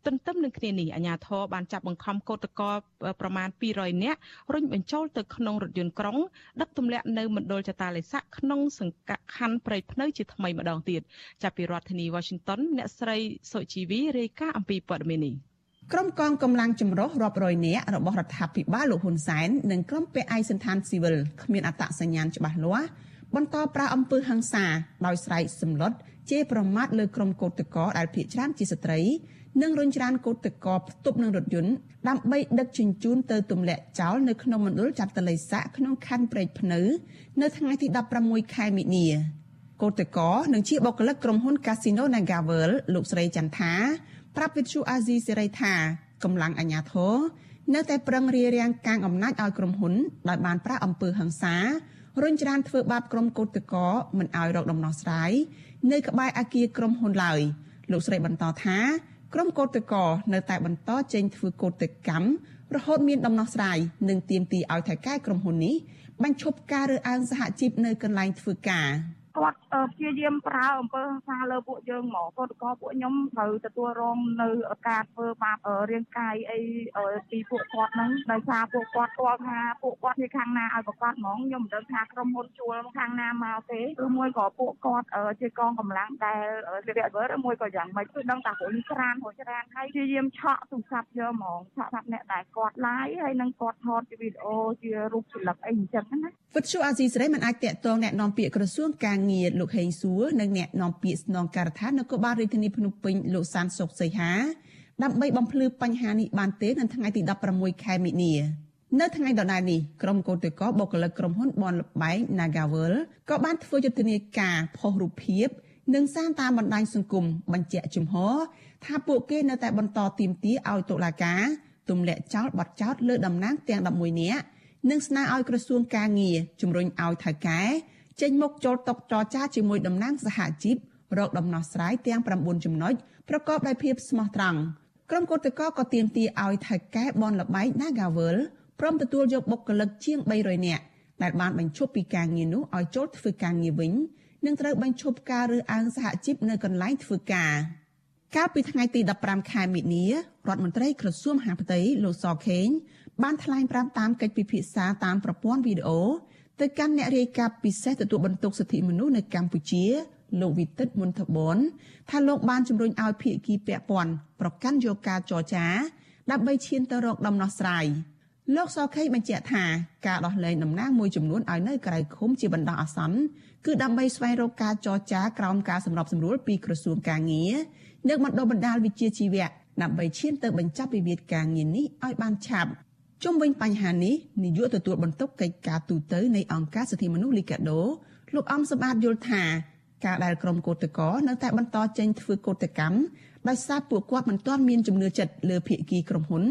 ទន្ទឹមនឹងគ្នានេះអាជ្ញាធរបានចាប់បង្ខំកោតក្រប្រមាណ200នាក់រុញបញ្ចូលទៅក្នុងរថយន្តក្រុងដឹកទម្លាក់នៅមណ្ឌលចតាលេស័កក្នុងសង្កាត់ខណ្ឌព្រៃភ្នៅជាថ្មីម្ដងទៀតចាប់ពីរដ្ឋធានី Washington អ្នកស្រីសុជីវីរាយការណ៍អំពីព័ត៌មាននេះក្រុមកងកម្លាំងចម្រុះរាប់រយនាក់របស់រដ្ឋាភិបាលលោកហ៊ុនសែននិងក្រុមពាក់ឯកសណ្ឋានស៊ីវិលគ្មានអត្តសញ្ញាណច្បាស់លាស់បន្តប្រើអំពើហិង្សាដោយស្រែកសម្លុតជេរប្រមាថលើក្រុមកោតក្រដែលភៀសច្រើនជាស្ត្រីនិងរុញច្រានកោតក្រផ្ទប់នឹងរថយន្តដើម្បីដឹកជញ្ជូនទៅទម្លាក់ចោលនៅក្នុងមណ្ឌលចាត់តលិស័កក្នុងខណ្ឌព្រែកភ្នៅ នៅថ្ងៃទី16ខែមិនិនា កោតកោនិងជាបុគ្គលិកក្រុមហ៊ុន Casino Nagavel លោកស្រីចន្ទថាប្រាប់វិទ្យុអាស៊ីសេរីថាកម្លាំងអាជ្ញាធរនៅតែប្រឹងរារាំងកាងអំណាចឲ្យក្រុមហ៊ុនដោយបានប្រាអំពើហិង្សារុញច្រានធ្វើបាបក្រុមកោតកោមិនឲ្យរកដំណោះស្រាយនៅក្បែរអគារក្រុមហ៊ុនឡើយលោកស្រីបន្តថាក្រុមកោតកោនៅតែបន្តចេញធ្វើកោតកម្មរហូតមានដំណោះស្រាយនិងទាមទារឲ្យថៃកែក្រុមហ៊ុននេះបញ្ឈប់ការរើសអើងសហជីពនៅកន្លែងធ្វើការ។ គាត់ព្យាយាមប្រើអំពើហិង្សាលើពួកយើងហ្មងគាត់ក៏ពួកខ្ញុំត្រូវទទួលរងនៅការធ្វើបាបរាងកាយអីពីពួកគាត់ហ្នឹងដោយសារពួកគាត់ស្គាល់ថាពួកគាត់ជាខាងណាឲ្យប្រកាសហ្មងខ្ញុំមិនដឹងថាក្រុមហ៊ុនជួលខាងណាមកទេឬមួយក៏ពួកគាត់ជាកងកម្លាំងដែលជារយៈឬមួយក៏យ៉ាងម៉េចគឺដឹងតែព្រោះច្រានព្រោះច្រានហើយព្យាយាមឆក់ទូរស័ព្ទយកហ្មងឆក់ថាអ្នកដែលគាត់ live ហើយនឹងគាត់ថតជាវីដេអូជារូបចលឹកអីអញ្ចឹងណាវិទ្យុអាស៊ីសេរីមិនអាចតាក់ទងแนะនាំពាក្យក្រសួងការងា ងរលោកហេងសួរនិងអ្នកនាំពាក្យស្នងការដ្ឋាននគរបាលរាជធានីភ្នំពេញលោកសានសុកសីហាដើម្បីបំភ្លឺបញ្ហានេះបានទេនៅថ្ងៃទី16ខែមិនិនានៅថ្ងៃដដែលនេះក្រុមកោតក្របុគ្គលិកក្រុមហ៊ុនបនលបែង Nagavel ក៏បានធ្វើយុទ្ធនាការផុសរូបភាពនិងសារតាមបណ្ដាញសង្គមបញ្ជាក់ជំហរថាពួកគេនៅតែបន្តទាមទារឲ្យតុលាការទម្លាក់ចោលបទចោទលើតំណាងទាំង11នាក់និងស្នើឲ្យក្រសួងការងារជំរុញឲ្យថៅកែ ចេញមុខចូលតុចរចាជាមួយតំណាងសហជីពរកដំណោះស្រាយទាំង9ចំណុចប្រកបដោយភាពស្មោះត្រង់ក្រុមកោតក្រក៏ទាមទារឲ្យថៅកែបនលបែក Nagavel ព្រមទទួលយកបុគ្គលិកជាង300នាក់ដែលបានបញ្ឈប់ពីការងារនោះឲ្យចូលធ្វើការងារវិញនិងត្រូវបញ្ឈប់ការរើសអើងសហជីពនៅកន្លែងធ្វើការកាលពីថ្ងៃទី15ខែមិនិនារដ្ឋមន្ត្រីក្រសួងមហាផ្ទៃលោកសខេងបានថ្លែងប្រាប់តាមកិច្ចពិភាក្សាតាមប្រព័ន្ធវីដេអូ ទៅកាន់អ្នករាយការណ៍ពិសេសទទួលបន្ទុកសិទ្ធិមនុស្សនៅកម្ពុជាលោកវិទិតមុនថបនថាលោកបានជំរុញឲ្យភាគីពាក់ព័ន្ធប្រកាន់យកការចរចា ដើម្បីឈានទៅរកដំណោះស្រាយលោកសខេបញ្ជាក់ថាការដោះលែងតំណាងមួយចំនួនឲ្យនៅក្រៅឃុំជាបណ្ដោះអាសន្នគឺដើម្បីស្វែងរកការចរចាក្រោមការសម្របសម្រួលពីក្រសួងកាងារនិងបណ្ដុះបណ្ដាលវិជ្ជាជីវៈដើម្បីឈានទៅបញ្ចប់វិវាទការងារនេះឲ្យបានឆាប់ ជុំវិញបញ្ហានេះនាយកទទួលបន្ទុកកិច្ចការទូតនៃអង្គការសិទ្ធិមនុស្សលីកាដូលោកអំសម្បត្តិយល់ថាការដែលក្រុមកោតក្រនៅតែបន្តចេញធ្វើកោតកម្មដោយសារពួកគាត់មិនទាន់មានជំនឿចិត្តលើភាគីក្រុមហ៊ុន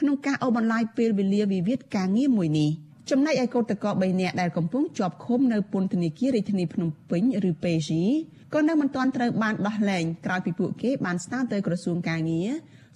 ក្នុងការអូសបន្លាយពេលវេលាវិវាទការងារមួយនេះចំណែកឯកោតក្រ3នាក់ដែលកំពុងជាប់ឃុំនៅពន្ធនាគាររាជធានីភ្នំពេញឬ PG ក៏នៅមិនទាន់ត្រូវបានដោះលែងក្រោយពីពួកគេបានស្នើទៅក្រសួងការងារ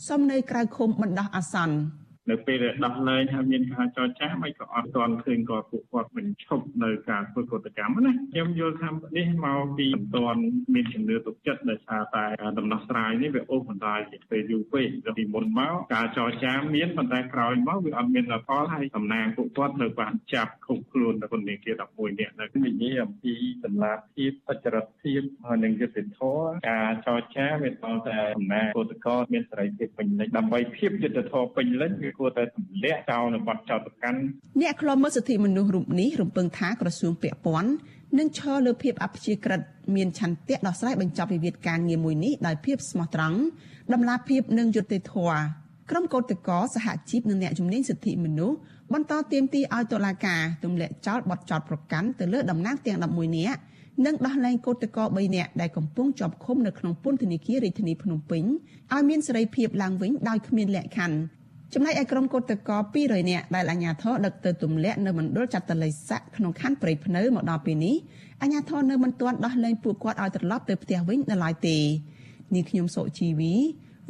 សុំនៅក្រៅឃុំបណ្ដោះអាសន្ន។ នៅពេលដែលដោះលែងហើយមានការចរចាមិនក៏អត់ទាន់ឃើញក៏ពួកគាត់មិនឈប់នៅការធ្វើកតកម្មណាខ្ញុំយល់ថានេះមកពីមិនទាន់មានជំនឿទុកចិត្តដោយសារតែដំណោះស្រាយនេះវាអូសបន្លាយទៅពេលយូរពេកពីមុនមកការចរចាមានប៉ុន្តែក្រោយមកវាអត់មានលទ្ធផលហើយតំណាងពួកគាត់នៅបានចាប់ឃុំខ្លួននៅក្នុងនាគារ11នាក់នៅនិយាយអំពីតម្លាភាពអចរិតភាពហើយនិងយុត្តិធម៌ការចរចាវាតតែតំណាងគឧតកមានសេរីភាពពេញលេញដើម្បីភាពយុត្តិធម៌ពេញលេញគឺគួរតែទម្លាក់ចោលនៅបាត់ចោតកម្មអ្នកខ្លំមើលសិទ្ធិមនុស្សរូបនេះរំពឹងថាក្រសួងពាក់ព័ន្ធនឹងឈរលើភាពអព្យាក្រឹតមានឆន្ទៈដោះស្រាយបញ្ចប់វិវាទការងារមួយនេះដោយភាពស្មោះត្រង់ដំណាភាពនិងយុត្តិធម៌ក្រុមកោតក្រសហជីពនិងអ្នកជំនាញសិទ្ធិមនុស្សបន្តទាមទារឲ្យតុលាការទម្លាក់ចោលបទចោទប្រកាន់ទៅលើតំណាងទាំង11នាក់និងដោះលែងកោតក្រ3នាក់ដែលកំពុងជាប់ឃុំនៅក្នុងពន្ធនាគាររាជធានីភ្នំពេញឲ្យមានសេរីភាពឡើងវិញដោយគ្មានលក្ខខណ្ឌ ចំណែកឯក្រុមកោតក្រ200នាក់ដែលអាជ្ញាធរដឹកទៅទម្លាក់នៅមណ្ឌលចាត់តល័យស័កក្នុងខណ្ឌព្រៃភ្នៅមកដល់ពេលនេះអាជ្ញាធរនៅមិនទាន់ដោះលែងពួកគាត់ឲ្យត្រឡប់ទៅផ្ទះវិញនៅឡើយទេនេះខ្ញុំសុជីវី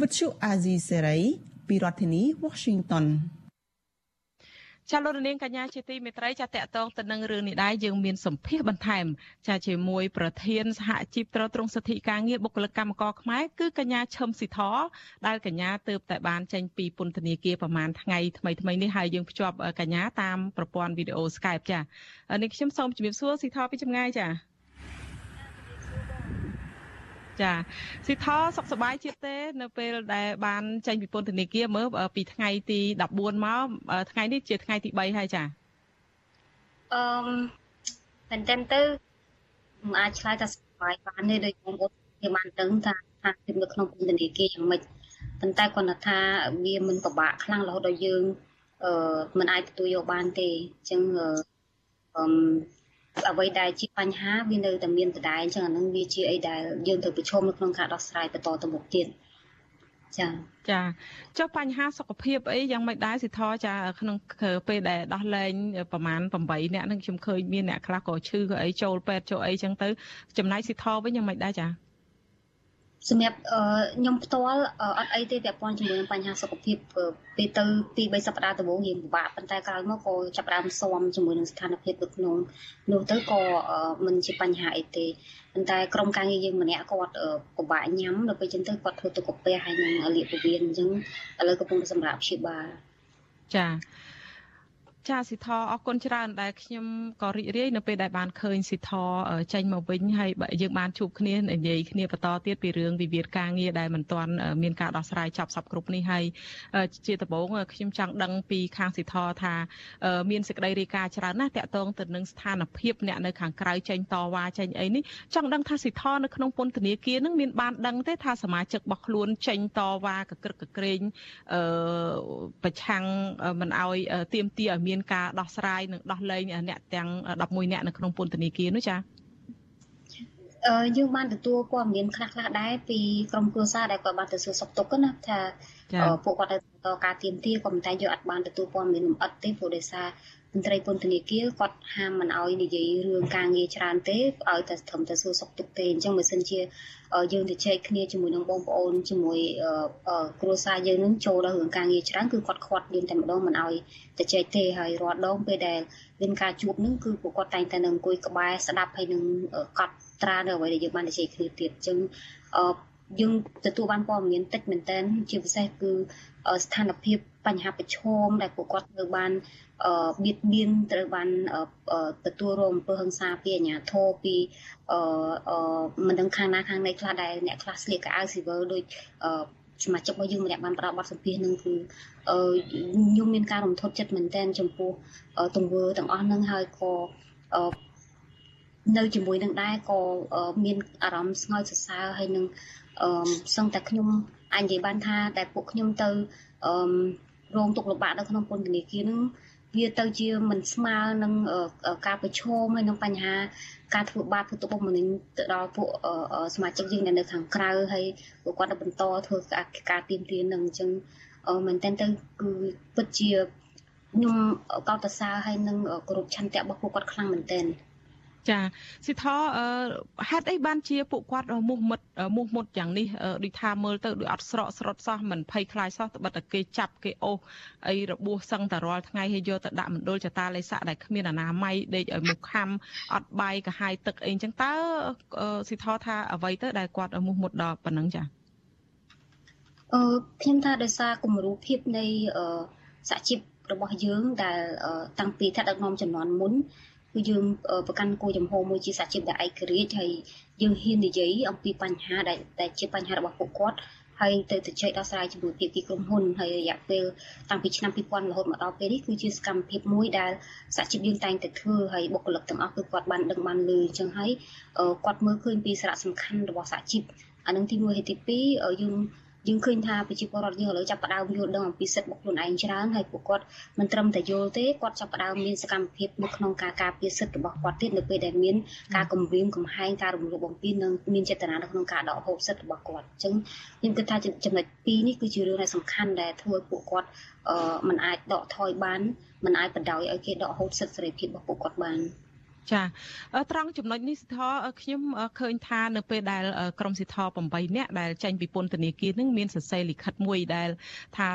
វិទ្យុអាស៊ីសេរីពីរដ្ឋធានី Washington ចាលោកនាងកញ្ញាជាទីមេត្រីចាតកតងទៅនឹងរឿងនេះដែរយើងមានសម្ភារបន្ថែមចាជាមួយប្រធានសហជីពត្រួតត្រងសិទ្ធិការងារបុគ្គលិកកម្មករខ្មែរគឺកញ្ញាឈឹមស៊ីធដែលកញ្ញាទើបតែបានចេញពីពន្ធនាគារប្រហែលថ្ងៃថ្មីថ្មីនេះហើយយើងភ្ជាប់កញ្ញាតាមប្រព័ន្ធវីដេអូ Skype ចានេះខ្ញុំសូមជម្រាបសួរស៊ីធពីចម្ងាយចា ចាស៊ីថសុខសប្បាយជាតិទេ នៅពេលដែលបានចេញពីពន្ធនាគារមើលពីថ្ងៃទី14មកថ្ងៃនេះជាថ្ងៃទី3ហើយចាអឺមែនតើទៅមិនអាចឆ្លើយថាសប្បាយបានទេដោយបងប្អូនគេបានដឹងថាថាភាពនៅក្នុងពន្ធនាគារយ៉ាងម៉េចប៉ុន្តែគាត់ថាវាមិនពិបាកខ្លាំងរហូតដល់យើងអឺមិនអាចទទួលយកបានទេអញ្ចឹងអឺ អ្វីដែលជាបញ្ហាវានៅតែមានដដែលអញ្ចឹងអានឹងវាជាអីដែលយើងត្រូវប្រឈមនៅក្នុងការដោះស្រាយបន្តទៅមុខទៀតចាចាចុះបញ្ហាសុខភាពអីយ៉ាងម៉េចដែរសិទ្ធរចា ក្នុងពេលដែលដោះលែងប្រហែល8អ្នកនឹងខ្ញុំឃើញមានអ្នកខ្លះក៏ឈឺក៏អីចូលពេទ្យចូលអីចឹងទៅ ចំណាយសិទ្ធរវិញយ៉ាងម៉េចដែរចា សម្រាប់ខ្ញុំផ្ទាល់អត់អីទេពាក់ព័ន្ធជាមួយនឹងបញ្ហាសុខភាពពេលទៅពី3សប្តាហ៍ដំបូងរៀងពិបាកប៉ុន្តែក្រោយមកក៏ចាប់ផ្ដើមស៊ាំជាមួយនឹងស្ថានភាពនៅក្នុងនោះទៅក៏មិនជាបញ្ហាអីទេប៉ុន្តែក្រុមការងារយើងម្នាក់គាត់ពិបាកញ៉ាំដល់ពេលចឹងទៅគាត់ធ្វើទុកកាពះហើយនឹងលាបពោះវៀនអញ្ចឹងឥឡូវកំពុងសម្រាប់ព្យាបាលចា ចាសិទ្ធអរគុណច្រើនដែលខ្ញុំក៏រីករាយនៅពេលដែលបានឃើញសិទ្ធចេញមកវិញហើយយើងបានជួបគ្នានិយាយគ្នាបន្តទៀតពីរឿងវិវាទការងារដែលមិនទាន់មានការដោះស្រាយចប់សពគ្រប់នេះហើយជាដំបូងខ្ញុំចង់ដឹងពីខាងសិទ្ធថាមានសេចក្តីរាយការណ៍ច្រើនណាស់តាក់ទងទៅនឹងស្ថានភាពអ្នកនៅខាងក្រៅចេញតវ៉ាចេញអីនេះចង់ដឹងថាសិទ្ធនៅក្នុងពន្ធនាគារនឹងមានបានដឹងទេថាសមាជិករបស់ខ្លួនចេញតវ៉ាកក្រឹកកក្រែងប្រឆាំងមិនអោយទៀមទាឲ្យមានមានការដោះស្រាយនិងដោះលែងអ្នកទាំង11អ្នកនៅក្នុងពន្ធនាគារនោះចា៎អឺយើងបានទទួលព័ត៌មានខ្លះខ្លះដែរពីក្រុមគ្រួសារដែលគាត់បានទៅសួរសុខទុក្ខណាថាពួកគាត់ទៅតការទៀមទាក៏ប៉ុន្តែយើងអត់បានទទួលព័ត៌មានលម្អិតទេព្រោះដោយសារ មន្ត្រីពន្ធនាគារគាត់ហាមមិនអោយនិយាយរឿងការងារច្រើនទេឲ្យតែត្រឹមតែសួរសុខទុក្ខទេអញ្ចឹងបើសិនជាយើងទៅជែកគ្នាជាមួយនឹងបងប្អូនជាមួយគ្រួសារយើងនឹងចូលដល់រឿងការងារច្រើនគឺគាត់ខាត់យើងតែម្ដងមិនអោយទៅជែកទេហើយរាល់ដងពេលដែលមានការជួបនឹងគឺពួកគាត់តែងតែនឹងអង្គុយក្បែរស្ដាប់ហើយនឹងកត់ត្រានៅអ្វីដែលយើងបាននិយាយគ្នាទៀតអញ្ចឹងយើងទទួលបានព័ត៌មានតិចមែនតើជាពិសេសគឺស្ថានភាព បញ្ហាប្រឈមដែលពួកគាត់ត្រូវបានបៀតបៀនត្រូវបានទទួលរងអំពើហិង្សាពីអាជ្ញាធរពីមិនដឹងខាងណាខាងណីខ្លះដែលអ្នកខ្លះស្លៀកកៅអៅស៊ីវិលដូចសមាជិករបស់យើងម្នាក់បានផ្ដល់បទសម្ភាសន៍នឹងគឺខ្ញុំមានការរំធត់ចិត្តមែនទែនចំពោះទង្វើទាំងអស់ហ្នឹងហើយក៏នៅជាមួយនឹងដែរក៏មានអារម្មណ៍ស្ងើចសរសើរហើយនឹងអឺសឹងតែខ្ញុំអាចនិយាយបានថាតែពួកខ្ញុំទៅអឺ រងទុក្ខលំបាកនៅក្នុងពន្ធនាគារហ្នឹងវាទៅជាមិនស្មើនឹងការប្រឈមហើយនឹងបញ្ហា ការធ្វើបាបធ្វើទុកបុកម្នេញទៅដល់ពួកសមាជិកយើងនៅខាងក្រៅហើយពួកគាត់ទៅបន្តធ្វើការទៀមទានឹងអញ្ចឹងមែនតើទៅគឺពិតជាខ្ញុំកោតសរសើរហើយនឹងគ្រប់ឆន្ទៈរបស់ពួកគាត់ខ្លាំងមែនទែន ចាសិទ្ធហេតុអីបានជាពួកគាត់មុះមុតមុះមុតយ៉ាងនេះដូចថាមើលទៅដូចអត់ស្រកស្រត់សោះមិនភ័យខ្លាចសោះត្បិតតែគេចាប់គេអូសអីរបួសសឹងតែរាល់ថ្ងៃហើយយកទៅដាក់មណ្ឌលចតាលេស័កដែលគ្មានអនាម័យដេកឲ្យមុខខំអត់បាយកាហាយទឹកអីចឹងតើសិទ្ធថាអ្វីទៅដែលគាត់មុះមុតដល់ប៉ុណ្ណឹងចាអឺខ្ញុំថាដោយសារគំរូភាពនៃសហជីពរបស់យើងដែលតាំងពីថ្នាក់ដឹកនាំចំនួនមុន គឺយើងប្រកាន់គោលចំហមួយជាសហជីពដែលឯករាជ្យហើយយើងហ៊ាននិយាយអំពីបញ្ហាដែលដែលជាបញ្ហារបស់ពួកគាត់ហើយទៅទៅជែកដោះស្រាយជាមួយភាគីក្រុមហ៊ុនហើយរយៈពេលតាំងពីឆ្នាំ2000រហូតមកដល់ពេលនេះគឺជាសកម្មភាពមួយដែលសហជីពយើងតែងតែធ្វើហើយបុគ្គលិកទាំងអស់គឺគាត់បានដឹងបានលឺអញ្ចឹងហើយគាត់មើលឃើញពីសារៈសំខាន់របស់សហជីពអានឹងទី1ហើយទី2យើង យើងឃើញថាប្រជាពលរដ្ឋយើងឥឡូវចាប់ផ្ដើមយល់ដឹងអំពីសិទ្ធិរបស់ខ្លួនឯងច្រើនហើយពួកគាត់មិនត្រឹមតែយល់ទេគាត់ចាប់ផ្ដើមមានសកម្មភាពនៅក្នុងការការពារសិទ្ធិរបស់គាត់ទៀតនៅពេលដែលមានការគំរាមកំហែងការរំលោភបំពាននិងមានចេតនានៅក្នុងការដកហូតសិទ្ធិរបស់គាត់អញ្ចឹងខ្ញុំគិតថាចំណុចពីរនេះគឺជារឿងដែលសំខាន់ដែលធ្វើពួកគាត់អឺមិនអាចដកថយបានមិនអាចបដ ாய் ឲ្យគេដកហូតសិទ្ធិសេរីភាពរបស់ពួកគាត់បាន ចាត្រង់ចំណុចនេះសិទ្ធខ្ញុំឃើញថានៅពេលដែលក្រមសិទ្ធ8នាក់ដែលចេញពីពន្ធនាគារនឹងមានសរសេរលិខិតមួយដែល ថា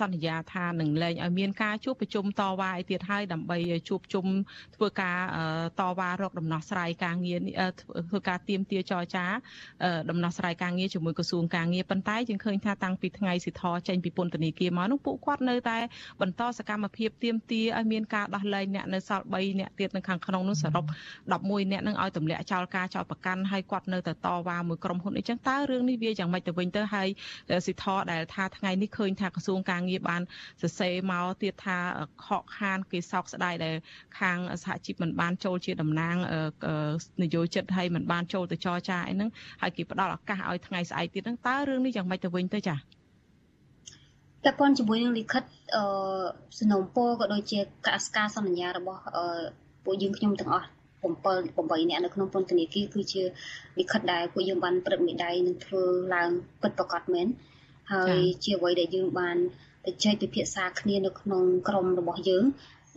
សន្យាថានឹងលែងឲ្យមានការជួបប្រជុំតវ៉ាឯទៀតហើយដើម្បីជួបជុំធ្វើការតវ៉ារកដំណោះស្រាយការងារធ្វើការទៀមទាចរចាដំណោះស្រាយការងារជាមួយក្រសួងការងារប៉ុន្តែយើងឃើញថាតាំងពីថ្ងៃសិទ្ធចេញពីពន្ធនាគារមកនោះពួកគាត់នៅតែបន្តសកម្មភាពទៀមទាឲ្យមានការដោះលែងអ្នកនៅសល់3អ្នកទៀតនៅខាងក្នុងនោះសរុប11នាក់នឹងឲ្យទម្លាក់ចោលការចោលប្រកាន់ហើយគាត់នៅតែតវ៉ាមួយក្រុមហ៊ុនអីចឹងតើរឿងនេះវាយ៉ាងម៉េចទៅវិញទៅហើយសិទ្ធរដែលថាថ្ងៃនេះឃើញថាក្រសួងការងារបានសរសេរមកទៀតថាខកខានគេសោកស្ដាយដែលខាងសហជីពមិនបានចូលជាតំណាងនយោជិតហើយមិនបានចូលទៅចរចាអីហ្នឹងហើយគេផ្ដល់ឱកាសឲ្យថ្ងៃស្អែកទៀតហ្នឹងតើរឿងនេះយ៉ាងម៉េចទៅវិញទៅចា៎តែប៉ុនជាមួយនឹងលិខិតអឺសំណុំពរក៏ដូចជាកសការសន្យារបស់អឺ ពួកយើងខ្ញុំទាំងអស់7 8នាក់នៅក្នុងពន្ធនាគារគឺជាលិខិតដែលពួកយើងបានព្រឹត្តមេដៃនឹងធ្វើឡើងពិតប្រាកដមែនហើយជាអ្វីដែលយើងបានទៅចែកពិភាក្សាគ្នានៅក្នុងក្រុមរបស់យើង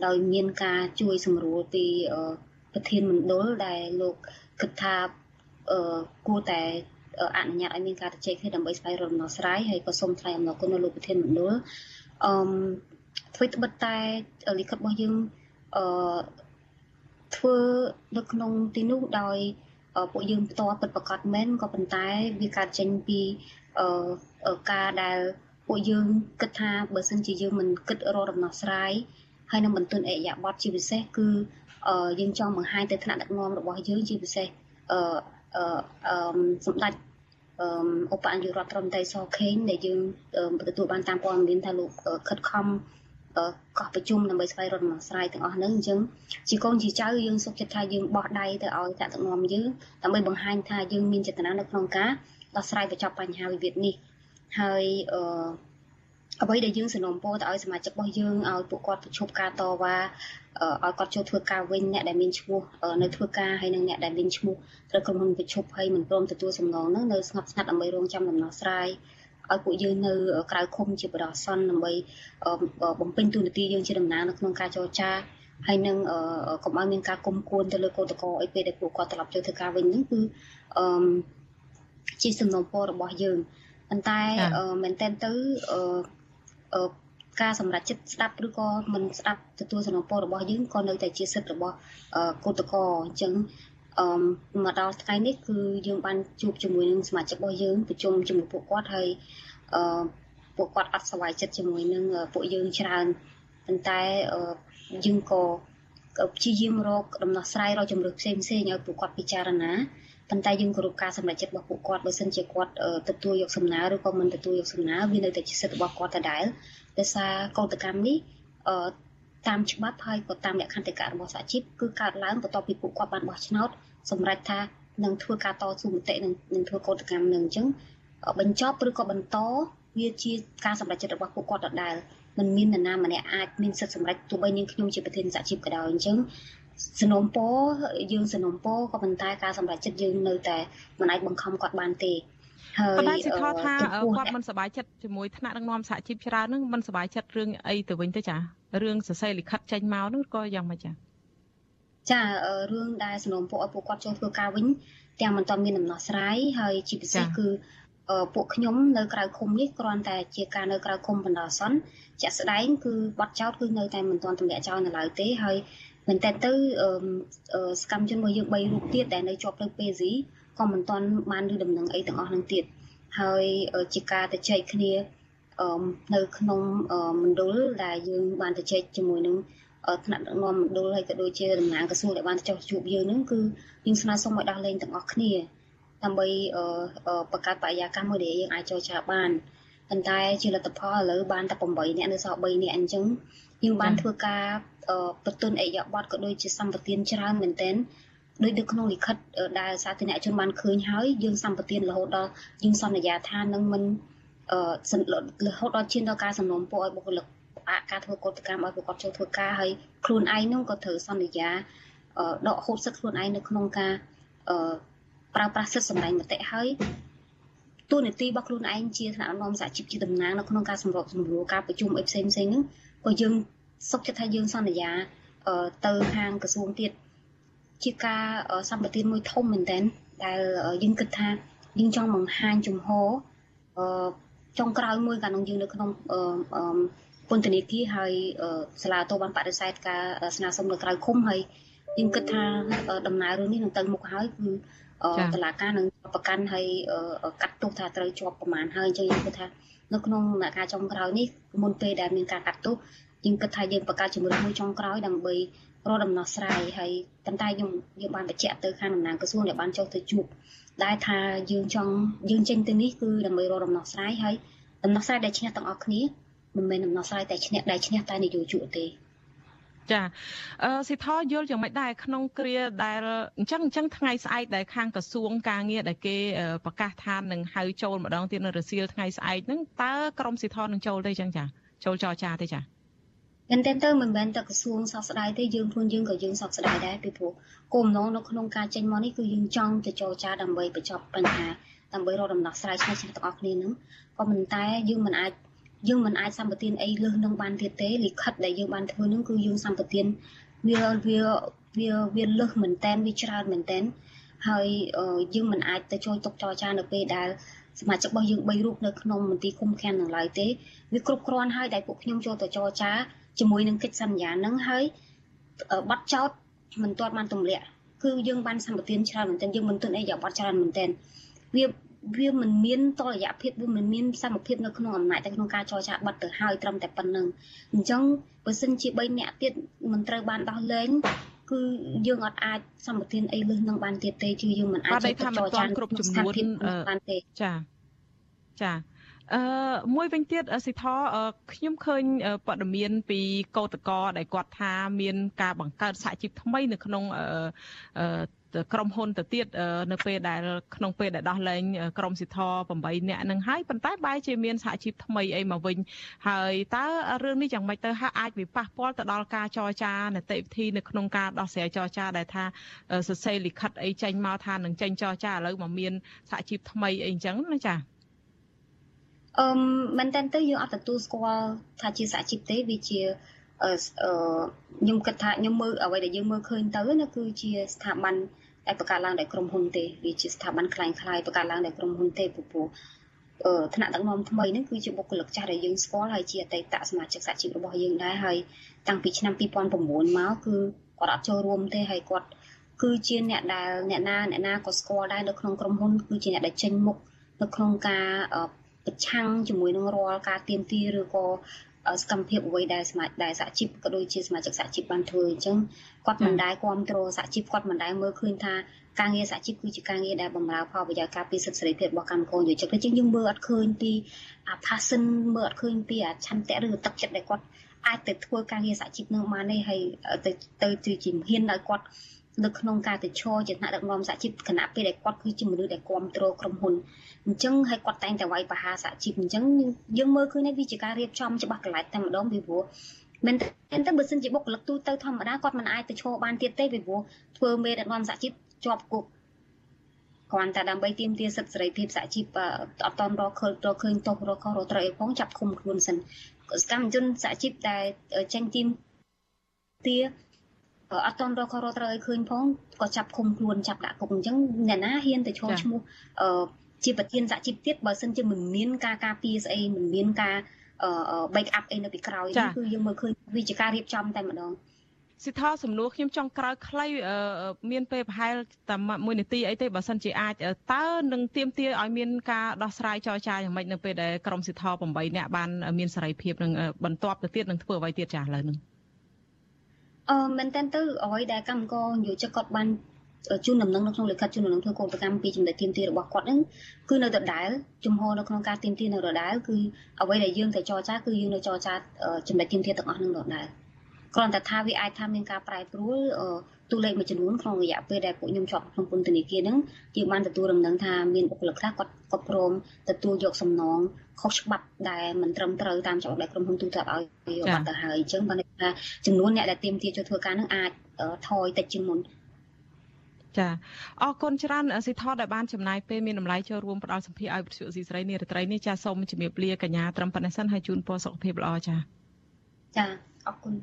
ដោយមានការជួយសម្រួលពីប្រធានមណ្ឌលដែលលោកគិតថាគួរតែអនុញ្ញាតឲ្យមានការជជែកគ្នាដើម្បីស្វែងរកដំណោះស្រាយហើយក៏សូមថ្លែងអំណរគុណដល់លោកប្រធានមណ្ឌលអឺធ្វើត្បិតតែលិខិតរបស់យើងអឺ ធ្វើនៅក្នុងទីនោះដោយពួកយើងផ្ទាល់ពិតប្រកបមែនក៏ប៉ុន្តែវាកើតចេញពីការដែលពួកយើងគិតថាបើសិនជាយើងមិនគិតរកដំណោះស្រាយហើយនឹងបន្ទន់អេយ៉ាបតជាពិសេសគឺយើងចង់បង្ហាញទៅថ្នាក់ដឹកនាំរបស់យើងជាពិសេសអឺអឺសម្ដេចអឺឧបនាយករដ្ឋមន្ត្រីសខេងដែលយើងទទួលបានតាមព័ត៌មានថាលោកខិតខំ កោះប្រជុំដើម្បីស្វែងរកដំណោះស្រាយទាំងអស់ហ្នឹងអញ្ចឹងជាកូនជាចៅយើងសុខចិត្តថាយើងបោះដៃទៅឲ្យតាក់ទឹកនាំយើងដើម្បីបង្ហាញថាយើងមានចេតនានៅក្នុងការដោះស្រាយបញ្ចប់បញ្ហាវិវាទនេះហើយអឺអ្វីដែលយើងសនំពោទៅឲ្យសមាជិករបស់យើងឲ្យពួកគាត់ប្រឈប់ការតវ៉ាឲ្យគាត់ចូលធ្វើការវិញអ្នកដែលមានឈ្មោះនៅធ្វើការហើយនិងអ្នកដែលមានឈ្មោះត្រូវក្រុមហ៊ុនប្រឈប់ហើយមិនព្រមទទួលសំណងនោះនៅស្ងប់ស្ងាត់ដើម្បីរងចាំដំណោះស្រាយ ឲ្យពួកយើងនៅក្រៅឃុំជាបរិស័នដើម្បីបំពេញទូនាទីយើងជាតំណាងនៅក្នុងការចរចាហើយនឹងកុំឲ្យមានការគុំគួនទៅលើកោតកោអីពេលដែលពួកគាត់ត្រឡប់ទៅធ្វើការវិញហ្នឹងគឺអឺជាសំណពររបស់យើងប៉ុន្តែមែនតើទៅអឺការសម្រេចចិត្តស្ដាប់ឬក៏មិនស្ដាប់ទទួលសំណពររបស់យើងក៏នៅតែជាសិទ្ធិរបស់កោតកោអញ្ចឹង អឺមកដល់ថ្ងៃនេះគឺយើងបានជួបជាមួយនឹងសមាជិករបស់យើងប្រជុំជាមួយពួកគាត់ហើយអឺពួកគាត់អត់សប្បាយចិត្តជាមួយនឹងពួកយើងច្រើនប៉ុន្តែយើងក៏ព្យាយាមរកដំណោះស្រាយរកជំរឿនផ្សេងផ្សេងឲ្យពួកគាត់ពិចារណាប៉ុន្តែយើងគោរពការសម្រេចចិត្តរបស់ពួកគាត់បើសិនជាគាត់ទទួលយកសំណើឬក៏មិនទទួលយកសំណើវានៅតែជាសិទ្ធិរបស់គាត់ដដែលដោយសារកោតកម្មនេះតាមច្បាប់ហើយក៏តាមលក្ខន្តិកៈរបស់សហជីពគឺកើតឡើងបន្ទាប់ពីពួកគាត់បានបោះឆ្នោត សម្រេចថានឹងធ្វើការតស៊ូមតិនឹងនឹងធ្វើកោតកម្មនឹងអញ្ចឹងបញ្ចប់ឬក៏បន្តវាជាការសម្រេចចិត្តរបស់ពួកគាត់ដដែលមិនមាននរណាម្នាក់អាចមានសិទ្ធិសម្រេចទោះបីនាងខ្ញុំជាប្រធានសហជីពក៏ដោយអញ្ចឹងសនំពោយើងសនំពោក៏ប៉ុន្តែការសម្រេចចិត្តយើងនៅតែមិនអាចបង្ខំគាត់បានទេហើយប៉ុន្តែសិខថាគាត់មិនសប្បាយចិត្តជាមួយថ្នាក់ដឹកនាំសហជីពច្រើនហ្នឹងមិនសប្បាយចិត្តរឿងអីទៅវិញទៅចារឿងសរសេរលិខិតចេញមកនោះក៏យ៉ាងម៉េចចា ចារឿងដែលសំណូមពរឲ្យពួកគាត់ចូលធ្វើការវិញទាំងមិនទាន់មានដំណោះស្រាយហើយជាពិសេសគឺពួកខ្ញុំនៅក្រៅឃុំនេះគ្រាន់តែជាការនៅក្រៅឃុំបណ្ដោះអាសន្នជាក់ស្ដែងគឺបាត់ចោតគឺនៅតែមិនទាន់ទម្លាក់ចោលនៅឡើយទេហើយមែនតើទៅសកម្មជនរបស់យើង3រូបទៀតដែលនៅជាប់លើពេស៊ីក៏មិនទាន់បានឬដំណឹងអីទាំងអស់នឹងទៀតហើយជាការទៅចែកគ្នានៅក្នុងមណ្ឌលដែលយើងបានទៅចែកជាមួយនឹង ថ្នាក់ដឹកនាំមណ្ឌលហើយក៏ដូចជាតំណាងក្រសួងដែលបានចុះជួបយើងនឹងគឺយើងស្នើសុំឲ្យដោះលែងទាំងអស់គ្នាដើម្បីបង្កើតបរិយាកាសមួយដែលយើងអាចចរចាបានប៉ុន្តែជាលទ្ធផលឥឡូវបានតែ8នាក់នៅសល់3នាក់អញ្ចឹងយើងបានធ្វើការបន្ទន់អិយបទក៏ដូចជាសម្បទានច្រើនមែនទែនដោយនៅក្នុងលិខិតដែលសាធារណជនបានឃើញហើយយើងសម្បទានរហូតដល់យើងសន្យាថានឹងមិនអឺរហូតដល់ឈានដល់ការសំណូមពរឲ្យបុគ្គលិក អាការធ្វើកោតកម្មឲ្យប្រកបចូលធ្វើការហើយខ្លួនឯងនោះក៏ត្រូវសន្យាដកហូតសិទ្ធិខ្លួនឯងនៅក្នុងការអឺប្រើប្រាស់សិទ្ធិសម្ដែងមតិហើយទូនីតិរបស់ខ្លួនឯងជាថ្នាក់ដឹកនាំសហជីពជាតំណាងនៅក្នុងការសម្របសម្រួលការប្រជុំអីផ្សេងផ្សេងហ្នឹងក៏យើងសុខចិត្តថាយើងសន្យាទៅខាងក្រសួងទៀតជាការសម្បទានមួយធំមែនតើដែលយើងគិតថាយើងចង់បង្ហាញជំហរអឺចុងក្រោយមួយកាលនោះយើងនៅក្នុងអឺ ពន្ធនាគារហើយសាលាតូបានបដិសេធការស្នើសុំនៅក្រៅឃុំហើយយើងគិតថាដំណើររឿងនេះនឹងទៅមុខហើយគឺតឡាការនឹងប្រកាន់ហើយកាត់ទោសថាត្រូវជាប់ប្រមាណហើយអញ្ចឹងយើងគិតថានៅក្នុងដំណាក់កាលចុងក្រោយនេះមុនពេលដែលមានការកាត់ទោសយើងគិតថាយើងបង្កើតជំរឿនមួយចុងក្រោយដើម្បីរកដំណោះស្រាយហើយប៉ុន្តែយើងយើងបានបញ្ជាក់ទៅខាងតំណាងក្រសួងដែលបានចុះទៅជួបដែលថាយើងចង់យើងចេញទៅនេះគឺដើម្បីរកដំណោះស្រាយហើយដំណោះស្រាយដែលឈ្នះទាំងអស់គ្នា មិនមែនដំណោះស្រាយតែឈ្នះដែលឈ្នះតែនយោជកទេចាអឺសិទ្ធយល់យ៉ាងម៉េចដែរក្នុងគ្រាដែលអញ្ចឹងអញ្ចឹងថ្ងៃស្អែកដែលខាងក្រសួងការងារដែលគេប្រកាសថានឹងហៅចូលម្ដងទៀតនៅរសៀលថ្ងៃស្អែកហ្នឹងតើក្រមសិទ្ធនឹងចូលទេអញ្ចឹងចាចូលចរចាទេចាមែនតើទៅមិនមែនតែក្រសួងសោកស្ដាយទេយើងខ្លួនយើងក៏យើងសោកស្ដាយដែរពីព្រោះគោលបំណងនៅក្នុងការចេញមកនេះគឺយើងចង់ទៅចរចាដើម្បីបញ្ចប់បញ្ហាដើម្បីរកដំណោះស្រាយឆ្នៃឆ្នៃទាំងអស់គ្នានឹងក៏ប៉ុន្តែយើងមិនអាច យើងមិនអាចសម្បទានអីលើសនឹងបានទៀតទេលិខិតដែលយើងបានធ្វើនឹងគឺយើងសម្បទានវាវាវាវាលើសមែនតែនវាច្រើនមែនតែនហើយយើងមិនអាចទៅចូលទុកចរចានៅពេលដែលសមាជិករបស់យើង3រូបនៅក្នុងមន្ទីរឃុំឃាំងនឹងឡើយទេវាគ្រប់គ្រាន់ហើយដែលពួកខ្ញុំចូលទៅចរចាជាមួយនឹងកិច្ចសន្យានឹងហើយបាត់ចោតមិនទាន់បានទម្លាក់គឺយើងបានសម្បទានច្រើនមែនទែនយើងមិនទិនអីយ៉ាបាត់ច្រើនមែនទែនវា វាមិនមានតលយៈភាពវាមិនមានសមភាពនៅក្នុងអំណាចតែក្នុងការចរចាបាត់ទៅហើយត្រឹមតែប៉ុណ្្នឹងអញ្ចឹងបើសិនជា3នាក់ទៀតមិនត្រូវបានដោះលែងគឺយើងអត់អាចសម្បទានអីលើសនឹងបានទៀតទេគឺយើងមិនអាចចរចាគ្រប់ចំនួនបានទេចាចាអឺមួយវិញទៀតសិទ្ធខ្ញុំឃើញព័ត៌មាន ពីកោតកោដែលគាត់ថាមាន ការបង្កើតសហជីពថ្មីនៅក្នុងអឺ ក្រុមហ៊ុនទៅទៀតនៅពេលដែលក្នុងពេលដែលដោះលែងក្រុមសិទ្ធ8នាក់នឹងហើយប៉ុន្តែបែរជាមានសហជីពថ្មីអីមកវិញហើយតើរឿងនេះយ៉ាងម៉េចទៅហាក់អាចវិប៉ះពាល់ទៅដល់ការចរចានីតិវិធីនៅក្នុងការដោះស្រាយចរចាដែលថាសរសេរលិខិតអីចេញមកថានឹងចេញចរចាឥឡូវមកមានសហជីពថ្មីអីអញ្ចឹងណាចា៎អឺមែនតើទៅយើងអត់ទទួលស្គាល់ថាជាសហជីពទេវាជាអឺខ្ញុំគិតថាខ្ញុំមើលអ្វីដែលយើងមើលឃើញទៅណាគឺជាស្ថាប័ន ដែលបង្កើតឡើងដោយក្រុមហ៊ុនទេវាជាស្ថាប័នคล้ายៗបង្កើតឡើងដោយក្រុមហ៊ុនទេពពោះអឺថ្នាក់ដឹកនាំថ្មីនេះគឺជាបុគ្គលិកចាស់ដែលយើងស្គាល់ហើយជាអតីតសមាជិកសហជីពរបស់យើងដែរហើយតាំងពីឆ្នាំ2009មកគឺគាត់អត់ចូលរួមទេហើយគាត់គឺជាអ្នកដែលអ្នកណាអ្នកណាក៏ស្គាល់ដែរនៅក្នុងក្រុមហ៊ុនគឺជាអ្នកដែលចេញមុខនៅក្នុងការប្រឆាំងជាមួយនឹងរាល់ការទៀមទីឬក៏ សកម្មភាពអ្វីដែលសមាជដែលសហជីពក៏ដូចជាសមាជិកសហជីពបានធ្វើអញ្ចឹងគាត់មិនដែលគ្រប់គ្រងសហជីពគាត់មិនដែលមើលឃើញថាការងារសហជីពគឺជាការងារដែលបម្រើផលប្រយោជន៍ការពារសិទ្ធិសេរីភាពរបស់កម្មករយុជិកដូច្នេះយើងមើលអត់ឃើញពីអា passion មើលអត់ឃើញពីអាឆន្ទៈឬទឹកចិត្តដែលគាត់អាចទៅធ្វើការងារសហជីពនឹងបានទេហើយទៅទៅជាហ៊ានឲ្យគាត់ នៅក្នុងការទៅឈរជាថ្នាក់ដឹកនាំសហជីពគណៈពេលដែលគាត់គឺជាមនុស្សដែលគ្រប់គ្រងក្រុមហ៊ុនអញ្ចឹងហើយគាត់តែងតែវាយប្រហារសហជីពអញ្ចឹងយើងមើលឃើញនេះវាជាការរៀបចំច្បាស់កន្លែងតែម្ដងពីព្រោះមិនតែទៅបើសិនជាបុគ្គលិកទូទៅធម្មតាគាត់មិនអាចទៅឈរបានទៀតទេពីព្រោះធ្វើមេដឹកនាំសហជីពជាប់គុកគ្រាន់តែដើម្បីទាមទារសិទ្ធិសេរីភាពសហជីពអត់តន់រកឃើញរកឃើញទោសរកខុសរកត្រូវអីផងចាប់ឃុំខ្លួនសិនសកម្មជនសហជីពដែលចេញទីមទា អត់តន់រកខុសរកត្រូវឲ្យឃើញផងក៏ចាប់ឃុំខ្លួនចាប់ដាក់គុកអញ្ចឹងអ្នកណាហ៊ានទៅឈរឈ្មោះអឺជាប្រធានសហជីពទៀតបើសិនជាមិនមានការការពារស្អីមិនមានការអឺ back up អីនៅពីក្រោយគឺយើងមើលឃើញវាជាការរៀបចំតែម្ដងសិដ្ឋាសំណួរខ្ញុំចង់ក្រោយខ្លីមានពេលប្រហែលតែ1នាទីអីទេបើសិនជាអាចតើនឹងទៀមទាឲ្យមានការដោះស្រាយចរចាយ៉ាងម៉េចនៅពេលដែលក្រុមសិដ្ឋា8នាក់បានមានសេរីភាពនឹងបន្ទាប់ទៅទៀតនឹងធ្វើអ្វីទៀតចាស់ឥឡូវនឹង អឺមែនតើទៅអ្វីដែលកម្មករយុជគាត់បានជូនដំណឹងនៅក្នុងលិខិតជូនដំណឹងធ្វើកោតកម្មពីចំណុចទៀមទារបស់គាត់ហ្នឹងគឺនៅដដែលជំហរនៅក្នុងការទៀមទានៅដដែលគឺអ្វីដែលយើងទៅចរចាគឺយើងនៅចរចាចំណុចទៀមទាទាំងអស់ហ្នឹងដដែលគ្រាន់តែថាវាអាចថាមានការប្រែប្រួលតួលេខមួយចំនួនក្នុងរយៈពេលដែលពួកខ្ញុំជាប់ក្នុងពន្ធនាគារហ្នឹងយើងបានទទួលដំណឹងថាមានបុគ្គលិកខ្លះគាត់គាត់ព្រមទទួលយកសំណងខុសច្បាប់ដែលមិនត្រឹមត្រូវតាមច្បាប់ដែលក្រុមហ៊ុនទូទៅឲ្យយកបាត់ទៅហើយអញ្ចឹងបានថា ចំនួនអ្នកដែលទៀមទាចូលធ្វើការហ្នឹងអាចថយតិចជាងមុនចាអរគុណច្រើនសិទ្ធិដែលបានចំណាយពេលមានតម្លៃចូលរួមផ្ដល់សម្ភារឲ្យវិទ្យុស៊ីស្រីនារីត្រីនេះចាសូមជំរាបលាកញ្ញាត្រឹមប៉ុណ្ណេះសិនហើយជូនពរសុខភាពល្អចាចាអរគុណ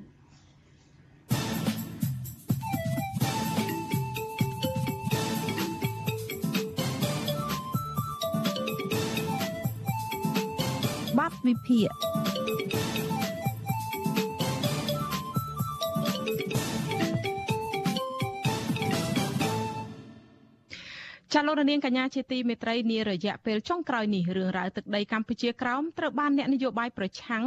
បទវិភាគ ចាលោករនាងកញ្ញាជាទីមេត្រីនារយៈពេលចុងក្រោយនេះរឿងរ៉ាវទឹកដីកម្ពុជាក្រោមត្រូវបានអ្នកនយោបាយប្រឆាំង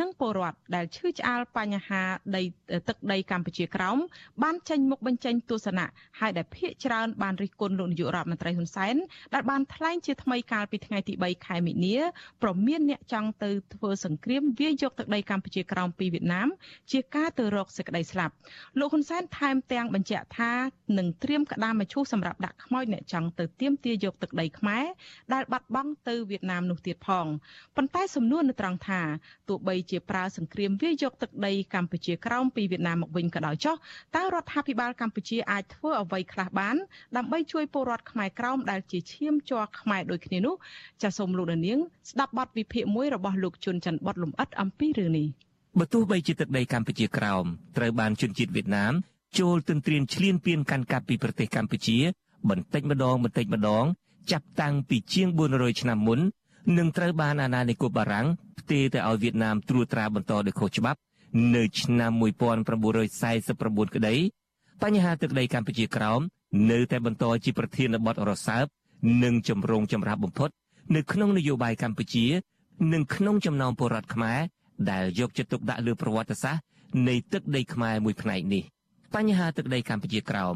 និងពលរដ្ឋដែលឈឺឆ្អាលបញ្ហាដីទឹកដីកម្ពុជាក្រោមបានចេញមុខបញ្ចេញទស្សនៈហើយដែលភាកច្រើនបានរិះគន់លោកនាយករដ្ឋមន្ត្រីហ៊ុនសែនដែលបានថ្លែងជាថ្មីកាលពីថ្ងៃទី3ខែមិនិនាប្រមានអ្នកចង់ទៅធ្វើសង្គ្រាមវាយយកទឹកដីកម្ពុជាក្រោមពីវៀតណាមជាការទៅរកសេចក្តីស្លាប់លោកហ៊ុនសែនថែមទាំងបញ្ជាក់ថានឹងត្រៀមក្តារមឈូសសម្រាប់ដាក់ខ្មោចអ្នកចង់ទៅទាមទារយកទឹកដីខ្មែរដែលបាត់បង់ទៅវៀតណាមនោះទៀតផងប៉ុន្តែសំណួរនៅត្រង់ថាទោះបីជាប្រើសង្គ្រាមវាយយកទឹកដីកម្ពុជាក្រោមពីវៀតណាមមកវិញក៏ដោយចុះតើរដ្ឋាភិបាលកម្ពុជាអាចធ្វើអ្វីខ្លះបានដើម្បីជួយពលរដ្ឋខ្មែរក្រោមដែលជាឈាមជ័រខ្មែរដូចគ្នានោះចាសសូមលោកនាងស្ដាប់បទវិភាគមួយរបស់លោកជុនច័ន្ទបតលំអិតអំពីរឿងនេះបើទោះបីជាទឹកដីកម្ពុជាក្រោមត្រូវបានជនជាតិវៀតណាមចូលទន្ទ្រានឈ្លានពានកាន់កាប់ពីប្រទេសកម្ពុជា បន្តិចម្ដងបន្តិចម្ដង ចាប់តាំងពីជាង400ឆ្នាំមុន នឹងត្រូវបានអាណានិគមបារាំងផ្ទេរទៅឲ្យវៀតណាមត្រួតត្រាបន្តដោយខុសច្បាប់ នៅឆ្នាំ1949ក្តីបញ្ហាទឹកដីកម្ពុជាក្រោមនៅតែបន្តជាប្រធានបទរសើបនិងចម្រូងចម្រាសបំផុត នៅក្នុងនយោបាយកម្ពុជា និងក្នុងចំណោមពលរដ្ឋខ្មែរដែលយកចិត្តទុកដាក់លើប្រវត្តិសាស្ត្រនៃទឹកដីខ្មែរមួយផ្នែកនេះបញ្ហាទឹកដីកម្ពុជាក្រោម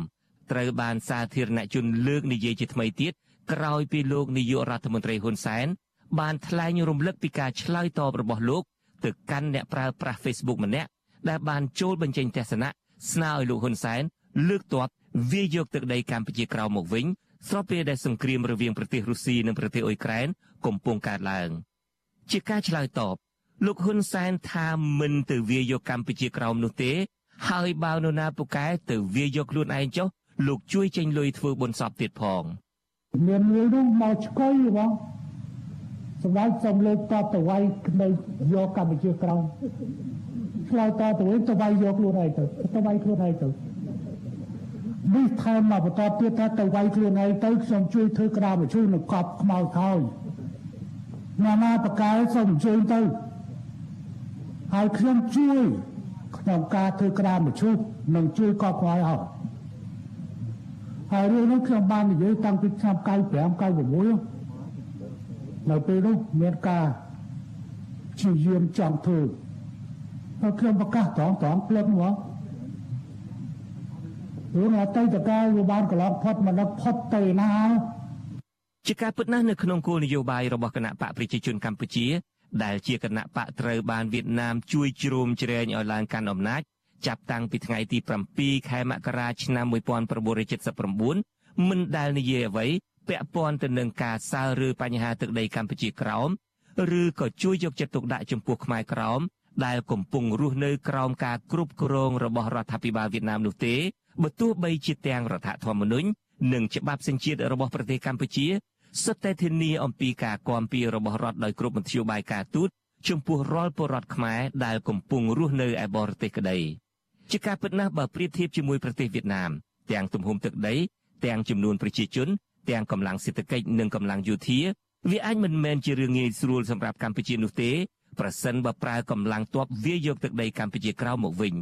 ត្រូវបានសាធារណជនលើកនិយាយជាថ្មីទៀតក្រោយពីលោកនាយករដ្ឋមន្ត្រីហ៊ុនសែន បានថ្លែងរំលឹកពីការឆ្លើយតបរបស់លោកទៅកាន់អ្នកប្រើប្រាស់ Facebook ម្នាក់ដែលបានចូលបញ្ចេញទស្សនៈស្នើឲ្យលោកហ៊ុនសែនលើកទ័ពវាយយកទឹកដីកម្ពុជាក្រោមមកវិញស្របពេលដែលសង្គ្រាមរវាងប្រទេសរុស្ស៊ីនិងប្រទេសអ៊ុយក្រែនកំពុងកើតឡើងជាការឆ្លើយតបលោកហ៊ុនសែនថាមិនទៅវាយយកកម្ពុជាក្រោមនោះទេ ហើយបើនរណាពូកែទៅវាយយកខ្លួនឯងចុះលោកជួយចេញលុយធ្វើបុណ្យសពទៀតផងមានមួយនោះមកឆ្កុយបង សម្ដេចសូមលើកតបទៅវាយនៅយកកម្ពុជាក្រោមឆ្លើយតបទៅវិញទៅវាយយកខ្លួនឯងទៅទៅវាយខ្លួនឯងទៅនេះថែមមកបន្តទៀតថាទៅវាយខ្លួនឯងទៅខ្ញុំជួយធ្វើក្តារមឈូសនៅកប់ខ្មៅខោយណានាបកែសូមជួយទៅហើយខ្ញុំជួយក្នុងការធ្វើក្តារមឈូសនិងជួយកប់ខ្មៅឲ្យហើយរឿងនេះខ្ញុំបាននិយាយតាំងពីឆ្នាំ95 96 នៅពេលនោះមានការជាយាមចង់ធ្វើខ្ញុំប្រកាសត្រង់ត្រង់ព្រឹកមករឿងអតីតកាលវាបានកន្លងផុតមិនផុតទៅណាជាការពិតណាស់នៅក្នុងគោលនយោបាយរបស់គណៈបកប្រជាជនកម្ពុជា ដែលជាគណៈបកត្រូវបានវៀតណាមជួយជ្រោមជ្រែងឲ្យឡើងកាន់អំណាចចាប់តាំងពីថ្ងៃទី7ខែមករាឆ្នាំ1979មិនដែលនិយាយអ្វី ពាក់ព័ន្ធទៅនឹងការសើឬបញ្ហាទឹកដីកម្ពុជាក្រោមឬក៏ជួយយកចិត្តទុកដាក់ចំពោះខ្មែរក្រោមដែលកំពុងរស់នៅក្រោមការគ្រប់គ្រងរបស់រដ្ឋាភិបាលវៀតណាមនោះទេបើទោះបីជាទាំងរដ្ឋធម្មនុញ្ញនិងច្បាប់សញ្ជាតិរបស់ប្រទេសកម្ពុជាសុទ្ធតែធានាអំពីការគាំពៀរបស់រដ្ឋដោយគ្រប់មធ្យោបាយការទូតចំពោះរាល់ពលរដ្ឋខ្មែរដែលកំពុងរស់នៅឯបរទេសក្តីជាការពិតណាស់បើប្រៀបធៀបជាមួយប្រទេសវៀតណាមទាំងទំហំទឹកដីទាំងចំនួនប្រជាជន ទាំងកម្លាំងសេដ្ឋកិច្ចនិងកម្លាំងយោធាវាអាចមិនមែនជារឿងងាយស្រួលសម្រាប់កម្ពុជានោះទេប្រសិនបើប្រើកម្លាំងទ័ពវាយកទឹកដីកម្ពុជាក្រៅមកវិញ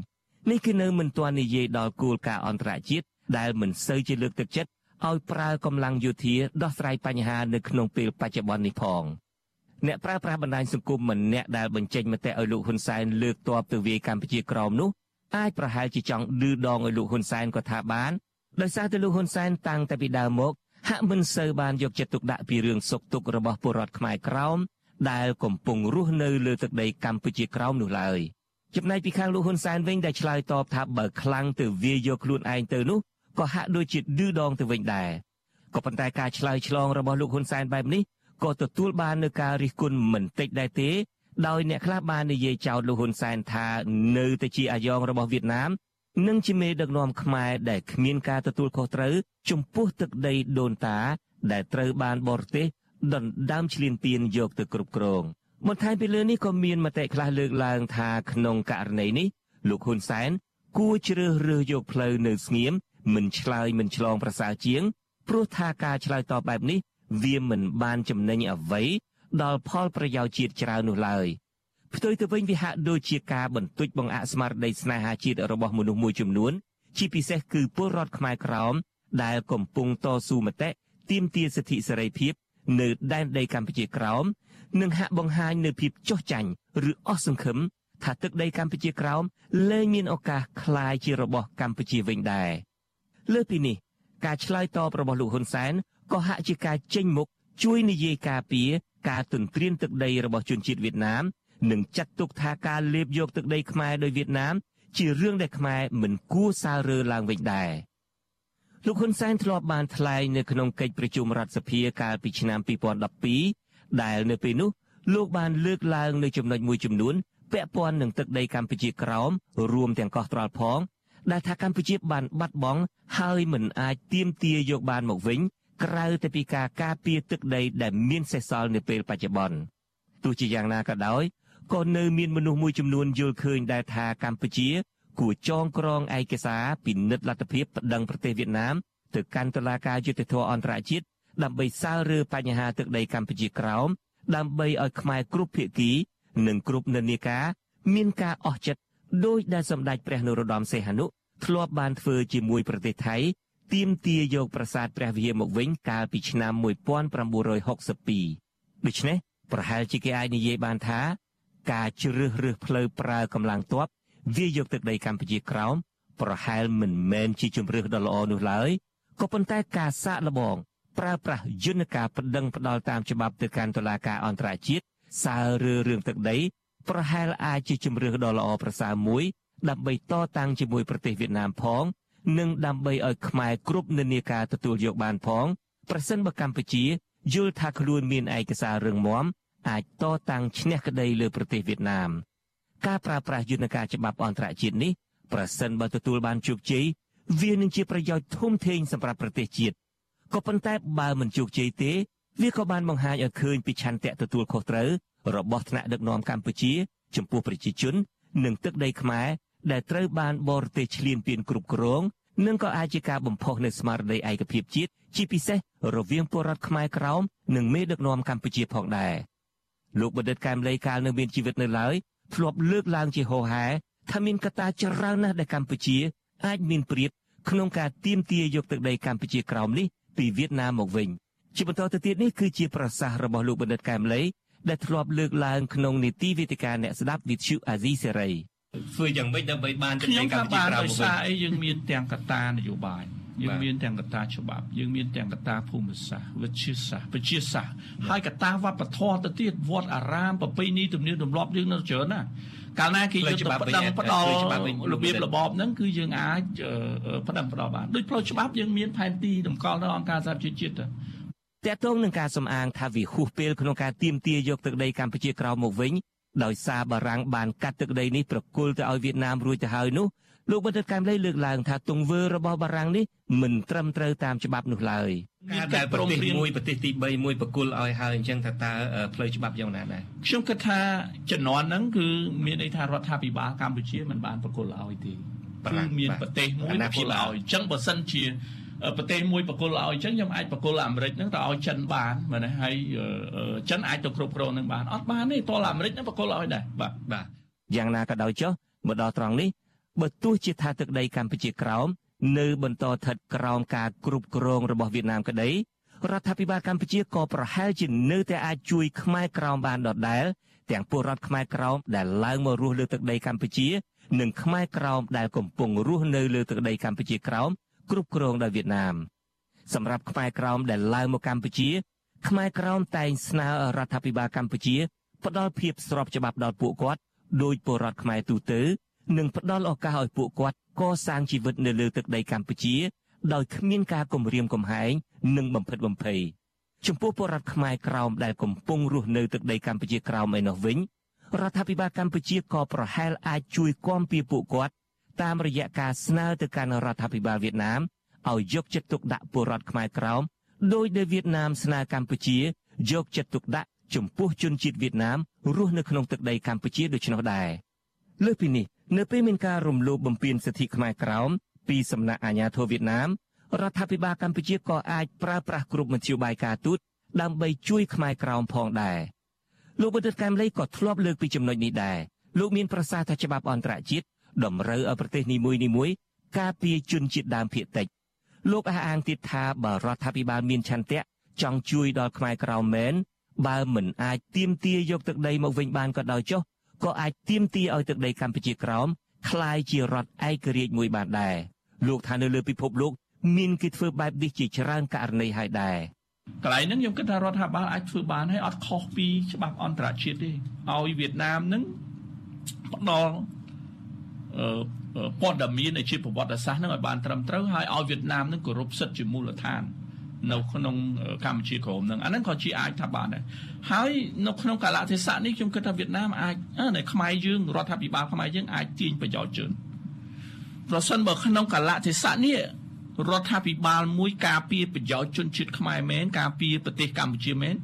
នេះគឺនៅមិនទាន់និយាយដល់គោលការណ៍អន្តរជាតិដែលមិនសូវជាលើកទឹកចិត្តឲ្យប្រើកម្លាំងយោធាដោះស្រាយបញ្ហានៅក្នុងពេលបច្ចុប្បន្ននេះផងអ្នកប្រើប្រាស់បណ្ដាញសង្គមម្នាក់ដែលបញ្ចេញមតិឲ្យលោកហ៊ុនសែនលើកទ័ពទៅវាយកម្ពុជាក្រោមនោះអាចប្រហែលជាចង់ឌឺដងឲ្យលោកហ៊ុនសែនក៏ថាបានដោយសារតែលោកហ៊ុនសែនតាំងតែពីដើមមក ហាក់មិនសូវបានយកចិត្តទុកដាក់ពីរឿងសុខទុក្ខរបស់ពលរដ្ឋខ្មែរក្រោមដែលកំពុងរស់នៅលើទឹកដីកម្ពុជាក្រោមនោះឡើយចំណែកពីខាងលោកហ៊ុនសែនវិញដែលឆ្លើយតបថាបើខ្លាំងទៅវាយកខ្លួនឯងទៅនោះក៏ហាក់ដូចជាឌឺដងទៅវិញដែរក៏ប៉ុន្តែការឆ្លើយឆ្លងរបស់លោកហ៊ុនសែនបែបនេះក៏ទទួលបាននូវការរិះគន់មិនតិចដែរទេដោយអ្នកខ្លះបាននិយាយចោទលោកហ៊ុនសែនថានៅតែជាអាយ៉ងរបស់វៀតណាម និងជាមេដឹកនាំខ្មែរដែលគ្មានការទទួលខុសត្រូវចំពោះទឹកដីដូនតា ដែលត្រូវបានបរទេសដណ្ដើមឈ្លានពានយកទៅគ្រប់គ្រងបន្ថែមពីលើនេះក៏មានមតិខ្លះលើកឡើងថាក្នុងករណីនេះលោកហ៊ុនសែនគួរជ្រើសរើសយកផ្លូវនៅស្ងៀមមិនឆ្លើយមិនឆ្លងប្រសើរជាងព្រោះថាការឆ្លើយតបបែបនេះ វាមិនបានចំណេញអ្វីដល់ផលប្រយោជន៍ជាតិច្រើននោះឡើយ ផ្ទុយទៅវិញវាហាក់ដូចជាការបន្ទុចបង្អាក់ស្មារតីស្នេហាជាតិរបស់មនុស្សមួយចំនួនជាពិសេសគឺពលរដ្ឋខ្មែរក្រោមដែលកំពុងតស៊ូមតិទាមទារសិទ្ធិសេរីភាពនៅដែនដីកម្ពុជាក្រោមនិងហាក់បង្ហាញនៅភាពចុះចាញ់ឬអស់សង្ឃឹមថាទឹកដីកម្ពុជាក្រោមលែងមានឱកាសคล้ายជារបស់កម្ពុជាវិញដែរលើពីនេះការឆ្លើយតបរបស់លោកហ៊ុនសែនក៏ហាក់ជាការចេញមុខជួយនិយាយការពារការទន្ទ្រានទឹកដីរបស់ជនជាតិវៀតណាម និងចាត់ទុកថាការលេបយកទឹកដីខ្មែរដោយវៀតណាម ជារឿងដែលខ្មែរមិនគួរសើរើឡើងវិញដែរលោកហ៊ុនសែនធ្លាប់បានថ្លែងនៅក្នុងកិច្ចប្រជុំរដ្ឋសភាកាលពីឆ្នាំ2012ដែលនៅពេលនោះលោកបានលើកឡើងនៅចំណុចមួយចំនួនពាក់ព័ន្ធនឹងទឹកដីកម្ពុជាក្រោមរួមទាំងកោះត្រល់ផង ដែលថាកម្ពុជាបានបាត់បង់ហើយមិនអាចទាមទារយកបានមកវិញក្រៅតែពីការការពារទឹកដីដែលមានសេសសល់នៅពេលបច្ចុប្បន្នទោះជាយ៉ាងណាក៏ដោយ ក៏នៅមានមនុស្សមួយចំនួនយល់ឃើញដែរថាកម្ពុជាគួរចងក្រងឯកសារពិនិត្យលទ្ធភាពប្តឹងប្រទេសវៀតណាមទៅកាន់តុលាការយុត្តិធម៌អន្តរជាតិដើម្បីសើរើបញ្ហាទឹកដីកម្ពុជាក្រោមដើម្បីឲ្យខ្មែរគ្រប់ភាគី និងគ្រប់និន្នាការមានការអស់ចិត្តដោយដែលសម្ដេចព្រះនរោត្តមសីហនុធ្លាប់បានធ្វើជាមួយប្រទេសថៃទាមទារយកប្រាសាទព្រះវិហារមកវិញកាលពីឆ្នាំ1962ដូច្នេះប្រហែលជាគេអាចនិយាយបានថា ការជ្រើសរើសផ្លូវប្រើកម្លាំងទ័ពវាយកទឹកដីកម្ពុជាក្រោមប្រហែលមិនមែនជាជំរឿសដ៏ល្អនោះឡើយក៏ប៉ុន្តែការសាកល្បង ប្រើប្រាស់យន្តការប្តឹងផ្ដាល់តាមច្បាប់ទៅកាន់តុលាការអន្តរជាតិសើរើរឿងទឹកដី ប្រហែលអាចជាជំរឿសដ៏ល្អប្រសើរមួយ ដើម្បីតតាំងជាមួយប្រទេសវៀតណាមផង និងដើម្បីឲ្យខ្មែរគ្រប់និន្នាការទទួលយកបានផងប្រសិនបើកម្ពុជាយល់ថាខ្លួនមានឯកសាររឹងមាំ អាចតតាំងឈ្នះក្តីលើប្រទេសវៀតណាមការប្រើប្រាស់យន្តការច្បាប់អន្តរជាតិនេះប្រសិនបើទទួលបានជោគជ័យវានឹងជាប្រយោជន៍ធំធេងសម្រាប់ប្រទេសជាតិក៏ប៉ុន្តែបើមិនជោគជ័យទេ វាក៏បានបង្ហាញឲ្យឃើញពីឆន្ទៈទទួលខុសត្រូវរបស់ថ្នាក់ដឹកនាំកម្ពុជា ចំពោះប្រជាជន និងទឹកដីខ្មែរដែលត្រូវបានបរទេសឈ្លានពានគ្រប់គ្រងនិងក៏អាចជាការបំផុសនៅស្មារតីឯកភាពជាតិជាពិសេសរវាងពលរដ្ឋខ្មែរក្រោមនិងមេដឹកនាំកម្ពុជាផងដែរ លោកបណ្ឌិតកែមលីកាលនៅមានជីវិតនៅឡើយធ្លាប់លើកឡើងជាហោហែថាមានកត្តាច្រើនណាស់ដែលកម្ពុជា អាចមានព្រៀបក្នុងការទាមទារយកទឹកដីកម្ពុជាក្រោមនេះពីវៀតណាមមកវិញជាបន្តទៅទៀតនេះគឺជាប្រសាសន៍របស់លោកបណ្ឌិតកែមលីដែលធ្លាប់លើកឡើងក្នុងនីតិវិទ្យាអ្នកស្ដាប់វិទ្យុអាស៊ីសេរីធ្វើយ៉ាងម៉េចដើម្បីបានទឹកខ្ញុំដីថាកម្ពុជាបានក្រៅដោយមកវិញសារអីយើងមានទាំងកត្តានយោបាយ យើងបាទមានទាំងកត្តាច្បាប់យើងមានទាំងកត្តាភូមិសាស្ត្រវិទ្យាសាស្ត្រវិទ្យាសាស្ត្រហើយកត្តាវប្បធម៌ទៅទៀតវត្តអារាមប្រពៃណីទំនៀមទម្លាប់យើងនៅច្រើនណាកាលណាគេយកទៅផ្ដឹងផ្ដល់របៀបរបបហ្នឹងគឺយើងអាចអឺអឺផ្ដឹងផ្ដល់បានដូចផ្លូវច្បាប់យើងមានផែនទីតម្កល់នៅអង្គការសហប្រជាជាតិទៅតកតងនឹងការសំអាងថាវាហួសពេលក្នុងការទាមទារយកទឹកដីកម្ពុជាក្រោមមកវិញដោយសារបារាំងបានកាត់ទឹកដីនេះប្រគល់ទៅឲ្យវៀតណាមរួចទៅហើយនោះ លោកបណ្ឌិតកែមលីលើកឡើងថាទង្វើរបស់បារាំងនេះមិនត្រឹមត្រូវតាមច្បាប់នោះឡើយការដែលប្រទេសមួយប្រទេសទី3មួយប្រគល់ឲ្យហើយអញ្ចឹងថាតើផ្លូវច្បាប់យ៉ាងណាដែរខ្ញុំគិតថាជំនាន់ហ្នឹងគឺមានន័យថារដ្ឋាភិបាលកម្ពុជាមិនបានប្រគល់ឲ្យទេគឺមានប្រទេសមួយប្រគល់ឲ្យអញ្ចឹងបើសិនជាប្រទេសមួយប្រគល់ឲ្យអញ្ចឹងខ្ញុំអាចប្រគល់អាមេរិកហ្នឹងទៅឲ្យចិនបានមែនទេហើយចិនអាចទៅគ្រប់គ្រងនឹងបានអត់បានទេតើអាមេរិកហ្នឹងប្រគល់ឲ្យដែរបាទបាទយ៉ាងណាក៏ដោយចុះមកដល់ត្រង់នេះ បើទោះជាថាទឹកដីកម្ពុជាក្រោមនៅបន្តស្ថិតក្រោមការគ្រប់គ្រងរបស់វៀតណាមក្តីរដ្ឋាភិបាលកម្ពុជាក៏ប្រហែលជានៅតែអាចជួយខ្មែរក្រោមបានដដែលទាំងពលរដ្ឋខ្មែរក្រោមដែលឡើងមករស់លើទឹកដីកម្ពុជានិងខ្មែរក្រោមដែលកំពុងរស់នៅលើទឹកដីកម្ពុជាក្រោមគ្រប់គ្រងដោយវៀតណាមសម្រាប់ខ្មែរក្រោមដែលឡើងមកកម្ពុជាខ្មែរក្រោមតែងស្នើរដ្ឋាភិបាលកម្ពុជាផ្ដល់ភាពស្របច្បាប់ដល់ពួកគាត់ដោយពលរដ្ឋខ្មែរទូទៅ និងផ្ដល់ឱកាសឲ្យពួកគាត់កសាងជីវិតនៅលើទឹកដីកម្ពុជា ដោយគ្មានការគំរាមកំហែងនិងបំផិតបំភ័យចំពោះពលរដ្ឋខ្មែរក្រោមដែលកំពុងរស់នៅទឹកដីកម្ពុជាក្រោមឯនោះវិញរដ្ឋាភិបាលកម្ពុជាក៏ប្រហែលអាចជួយគាំពៀពួកគាត់តាមរយៈការស្នើទៅកាន់រដ្ឋាភិបាលវៀតណាមឲ្យយកចិត្តទុកដាក់ពលរដ្ឋខ្មែរក្រោមដោយដែលវៀតណាមស្នើកម្ពុជាយកចិត្តទុកដាក់ចំពោះជនជាតិវៀតណាមរស់នៅក្នុងទឹកដីកម្ពុជាដូច្នោះដែរលើសពីនេះ នៅពេលមានការរំលោភបំពានសិទ្ធិខ្មែរក្រោមពីសំណាក់អាជ្ញាធរវៀតណាមរដ្ឋាភិបាលកម្ពុជាក៏អាចប្រើប្រាស់គ្រប់មធ្យោបាយការទូតដើម្បីជួយខ្មែរក្រោមផងដែរលោកបណ្ឌិតកែមលីក៏ធ្លាប់លើកពីចំណុចនេះដែរលោកមានប្រសាសន៍ថាច្បាប់អន្តរជាតិតម្រូវឲ្យប្រទេសនីមួយៗការពារជនជាតិដើមភាគតិចលោកអះអាងទៀតថាបើរដ្ឋាភិបាលមានឆន្ទៈចង់ជួយដល់ខ្មែរក្រោមមែនបើមិនអាចទៀមទាយកទឹកដីមកវិញបានក៏ដោយចុះ ក៏អាចទៀមទាឲ្យទឹកដីកម្ពុជាក្រោមคล้ายជារដ្ឋឯករាជ្យមួយបានដែរលោកថានៅលើពិភពលោក មានគេធ្វើបែបនេះជាច្រើនករណីហើយដែរ កន្លែងហ្នឹងខ្ញុំគិតថារដ្ឋាភិបាលអាចធ្វើបានហើយអត់ខុសពីច្បាប់អន្តរជាតិទេឲ្យវៀតណាមហ្នឹងផ្ដល់អឺព័ត៌មាននៃជាប្រវត្តិសាស្ត្រហ្នឹងឲ្យបានត្រឹមត្រូវហើយឲ្យវៀតណាមហ្នឹងគោរពសិទ្ធិជាមូលដ្ឋាន នៅក្នុងកម្ពុជាក្រមហ្នឹងអាហ្នឹងក៏ជាអាចថាបានដែរហើយនៅក្នុងកាលៈទេសៈនេះខ្ញុំគិតថាវៀតណាមអាចនៅខ្មែរយើងរដ្ឋាភិបាលខ្មែរយើងអាចទាញប្រយោជន៍ជឿនប្រសិនបើក្នុងកាលៈទេសៈនេះរដ្ឋាភិបាលមួយការពារប្រយោជន៍ជនជាតិខ្មែរមែនការពារប្រទេសកម្ពុជាមែន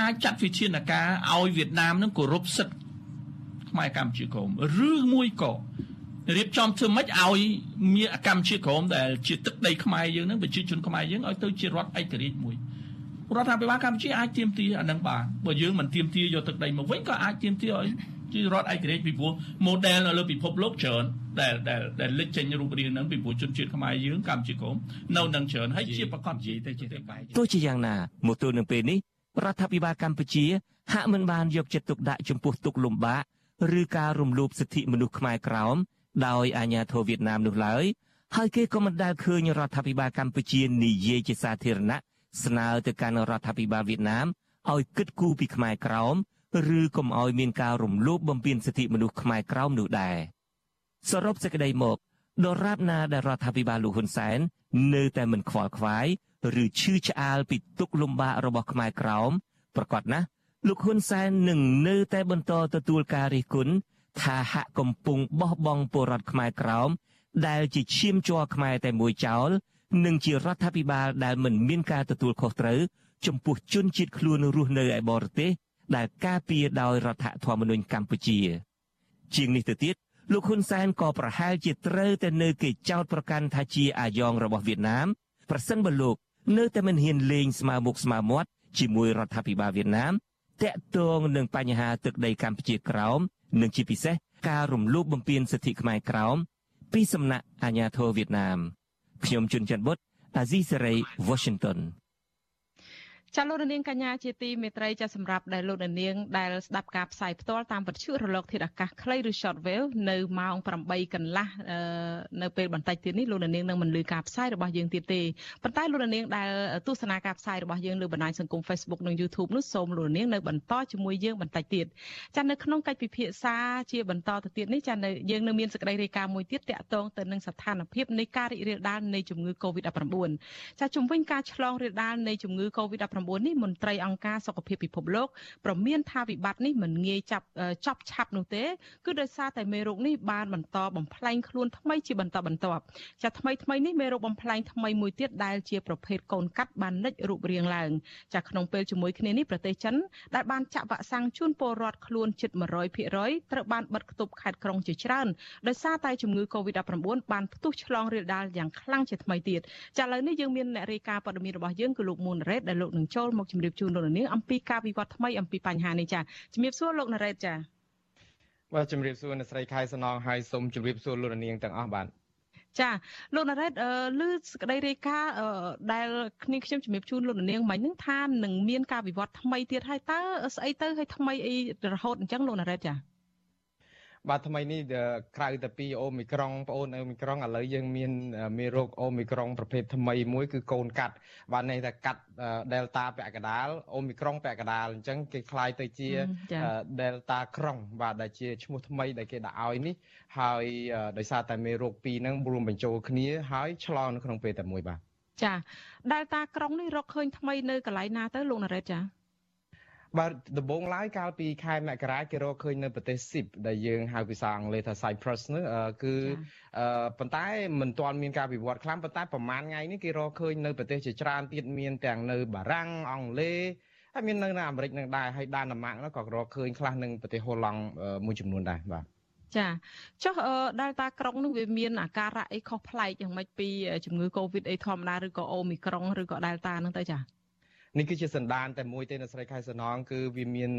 អាចចាត់វិធានការឲ្យវៀតណាមនឹងគោរពសិទ្ធិខ្មែរកម្ពុជាក្រមឬមួយក៏ រៀបចំធ្វើម៉េចឲ្យមានកម្ពុជាក្រមដែលជាទឹកដីខ្មែរយើងនឹងប្រជាជនខ្មែរយើងឲ្យទៅជារដ្ឋឯករាជ្យមួយរដ្ឋាភិបាលកម្ពុជាអាចទៀមទាអានឹងបានបើយើងមិនទៀមទាយកទឹកដីមកវិញក៏អាចទៀមទាឲ្យជារដ្ឋឯករាជ្យពីព្រោះ model នៅលើពិភពលោកច្រើនដែលដែលដែលលេចចេញរូបរាងហ្នឹងពីព្រោះជនជាតិខ្មែរយើងកម្ពុជាក្រមនៅនឹងច្រើនហើយជាប្រកបនិយាយទៅជាទៅបែបទោះជាយ៉ាងណាមកទល់នឹងពេលនេះរដ្ឋាភិបាលកម្ពុជា ហាក់មិនបានយកចិត្តទុកដាក់ចំពោះទុកលំបាកឬការរំលោភសិទ្ធិមនុស្សខ្មែរក្រោម ដោយអាជ្ញាធរវៀតណាមនោះឡើយហើយគេក៏មិនដែលឃើញរដ្ឋាភិបាលកម្ពុជានិយាយជាសាធារណៈស្នើទៅកាន់រដ្ឋាភិបាលវៀតណាមឲ្យគិតគូរពីខ្មែរក្រោមឬកុំឲ្យមានការរំលោភបំពានសិទ្ធិមនុស្សខ្មែរក្រោមនោះដែរសរុបសេចក្តីមកដរាបណាដែលរដ្ឋាភិបាលលោកហ៊ុនសែននៅតែមិនខ្វល់ខ្វាយឬឈឺឆ្អាលពីទុកលំបាករបស់ខ្មែរក្រោមប្រកាសណាស់លោកហ៊ុនសែននឹងនៅតែបន្តទទួលការរិះគន់ ថាហាក់កំពុងបោះបង់ពលរដ្ឋខ្មែរក្រោមដែលជាឈាមជ័រខ្មែរតែមួយចោលនិងជារដ្ឋាភិបាលដែលមិនមានការទទួលខុសត្រូវចំពោះជនជាតិខ្លួនរស់នៅឯបរទេសដែលការពារដោយរដ្ឋធម្មនុញ្ញកម្ពុជា ជាងនេះទៅទៀតលោកហ៊ុនសែនក៏ប្រហែលជាត្រូវតែនៅគេចោទប្រកាន់ថាជាអាយ៉ងរបស់វៀតណាមប្រសិនបើលោក នៅតែមិនហ៊ានលេងស្មើមុខស្មើមាត់ជាមួយរដ្ឋាភិបាលវៀតណាម តាក់ទងនឹងបញ្ហាទឹកដីកម្ពុជាក្រោមនិងជាពិសេសការរំលោភបំពានសិទ្ធិខ្មែរក្រោមពីសំណាក់អាជ្ញាធរវៀតណាមខ្ញុំជុនច័ន្ទបុតអាស៊ីសេរី Washington ចាលោកនាងកញ្ញាជាទីមេត្រីចាសម្រាប់ដែលលោកនាងដែលស្ដាប់ការផ្សាយផ្ទាល់តាមវិទ្យុរលក ធាតុអាកាសខ្លីឬ shortwave នៅម៉ោង8កន្លះនៅពេលបន្តិចទៀតនេះលោកនាងនឹងមិនលឺការផ្សាយរបស់យើងទៀតទេប៉ុន្តែលោកនាងដែលទស្សនាការផ្សាយរបស់យើងលើបណ្ដាញសង្គម Facebook និង YouTube នោះសូមលោកនាងនៅបន្តជាមួយយើងបន្តិចទៀតចានៅក្នុងកិច្ចពិភាក្សាជាបន្តទៅទៀតនេះចានៅយើងនៅមានសេចក្តីរាយការណ៍មួយទៀតតាក់ទងទៅនឹងស្ថានភាពនៃការរីករាលដាលនៃជំងឺ Covid-19 ចាជំវិញការឆ្លងរាលដាលនៃជំងឺ Covid-19 នេះមន្ត្រីអង្គការសុខភាពពិភពលោកប្រមានថាវិបត្តិនេះមិនងាយចាប់ចប់ឆាប់នោះទេគឺដោយសារតែមេរោគនេះបានបន្តបំផ្លែងខ្លួនថ្មីជាបន្តបន្ទាប់ចាថ្មីថ្មីនេះមេរោគបំផ្លែងថ្មីមួយទៀតដែលជាប្រភេទកូនកាត់បាននិចរូបរាងឡើងចាក្នុងពេលជាមួយគ្នានេះប្រទេសចិនដែលបានចាក់វ៉ាក់សាំងជូនពលរដ្ឋខ្លួនជិត100%ត្រូវបានបិទគប់ខេត្តក្រុងជាច្រើនដោយសារតែជំងឺ Covid-19 បានផ្ទុះឆ្លងរាលដាលយ៉ាងខ្លាំងជាថ្មីទៀតចាឥឡូវនេះយើងមានអ្នករាយការណ៍ព័ត៌មានរបស់យើងគឺលោកមុនរ៉េតដែលលោកនឹងចូលមកជម្រាបជូនលោកនាងអំពីការវិវត្តថ្មីអំពីបញ្ហានេះចាជម្រាបសួរលោកណារ៉េតចាបាទជម្រាបសួរអ្នកស្រីខែសំណងហើយសូមជម្រាបសួរលោកនាងទាំងអស់បាទចាលោកណារ៉េតឮសក្តីរាយការណ៍ដែលគ្នាខ្ញុំជំរាបជូនលោកនាងមិញហ្នឹងថានឹងមានការវិវត្តថ្មីទៀតហើយតើស្អីទៅហើយថ្មីអីរហូតអញ្ចឹងលោកណារ៉េតចា បាទថ្មីនេះក្រៅតែពីអូមីក្រុងបងអូនអូមីក្រុងឥឡូវយើងមានមេរោគអូមីក្រុងប្រភេទថ្មីមួយគឺកូនកាត់បាទនេះថាកាត់ Delta ពាក់កណ្ដាលអូមីក្រុងពាក់កណ្ដាលអញ្ចឹងគេคล้ายទៅជា Delta ក្រុងបាទដែលជាឈ្មោះថ្មីដែលគេដាក់ឲ្យនេះហើយដោយសារតែមេរោគពីរហ្នឹងរួមបញ្ចូលគ្នាហើយឆ្លងនៅក្នុងពេលតែមួយបាទចា Delta ក្រុងនេះរកឃើញថ្មីនៅកន្លែងណាទៅលោកណារ៉េតចា បាទដំបូងឡើយកាលពីខែមករាគេរកឃើញនៅប្រទេសស៊ីបដែលយើងហៅភាសាអង់គ្លេសថា Cyprus នោះគឺប៉ុន្តែមិនទាន់មានការវិវត្តខ្លាំងប៉ុន្តែប្រហែលថ្ងៃនេះគេរកឃើញនៅប្រទេសជាច្រើនទៀតមានទាំងនៅបារាំងអង់គ្លេសហើយមាននៅនៅអាមេរិកនឹងដែរហើយដានម៉ាកនោះក៏រកឃើញខ្លះនឹងប្រទេសហូឡង់មួយចំនួនដែរបាទចាចុះដែលតាក្រុងនោះវាមានអាការៈអីខុសប្លែកយ៉ាងម៉េចពីជំងឺ Covid អីធម្មតាឬក៏អូមីក្រុងឬក៏ដែលតាហ្នឹងទៅចា នេះគឺជាសន្តានតែមួយទេនៅស្រីខែសណងគឺវាមាន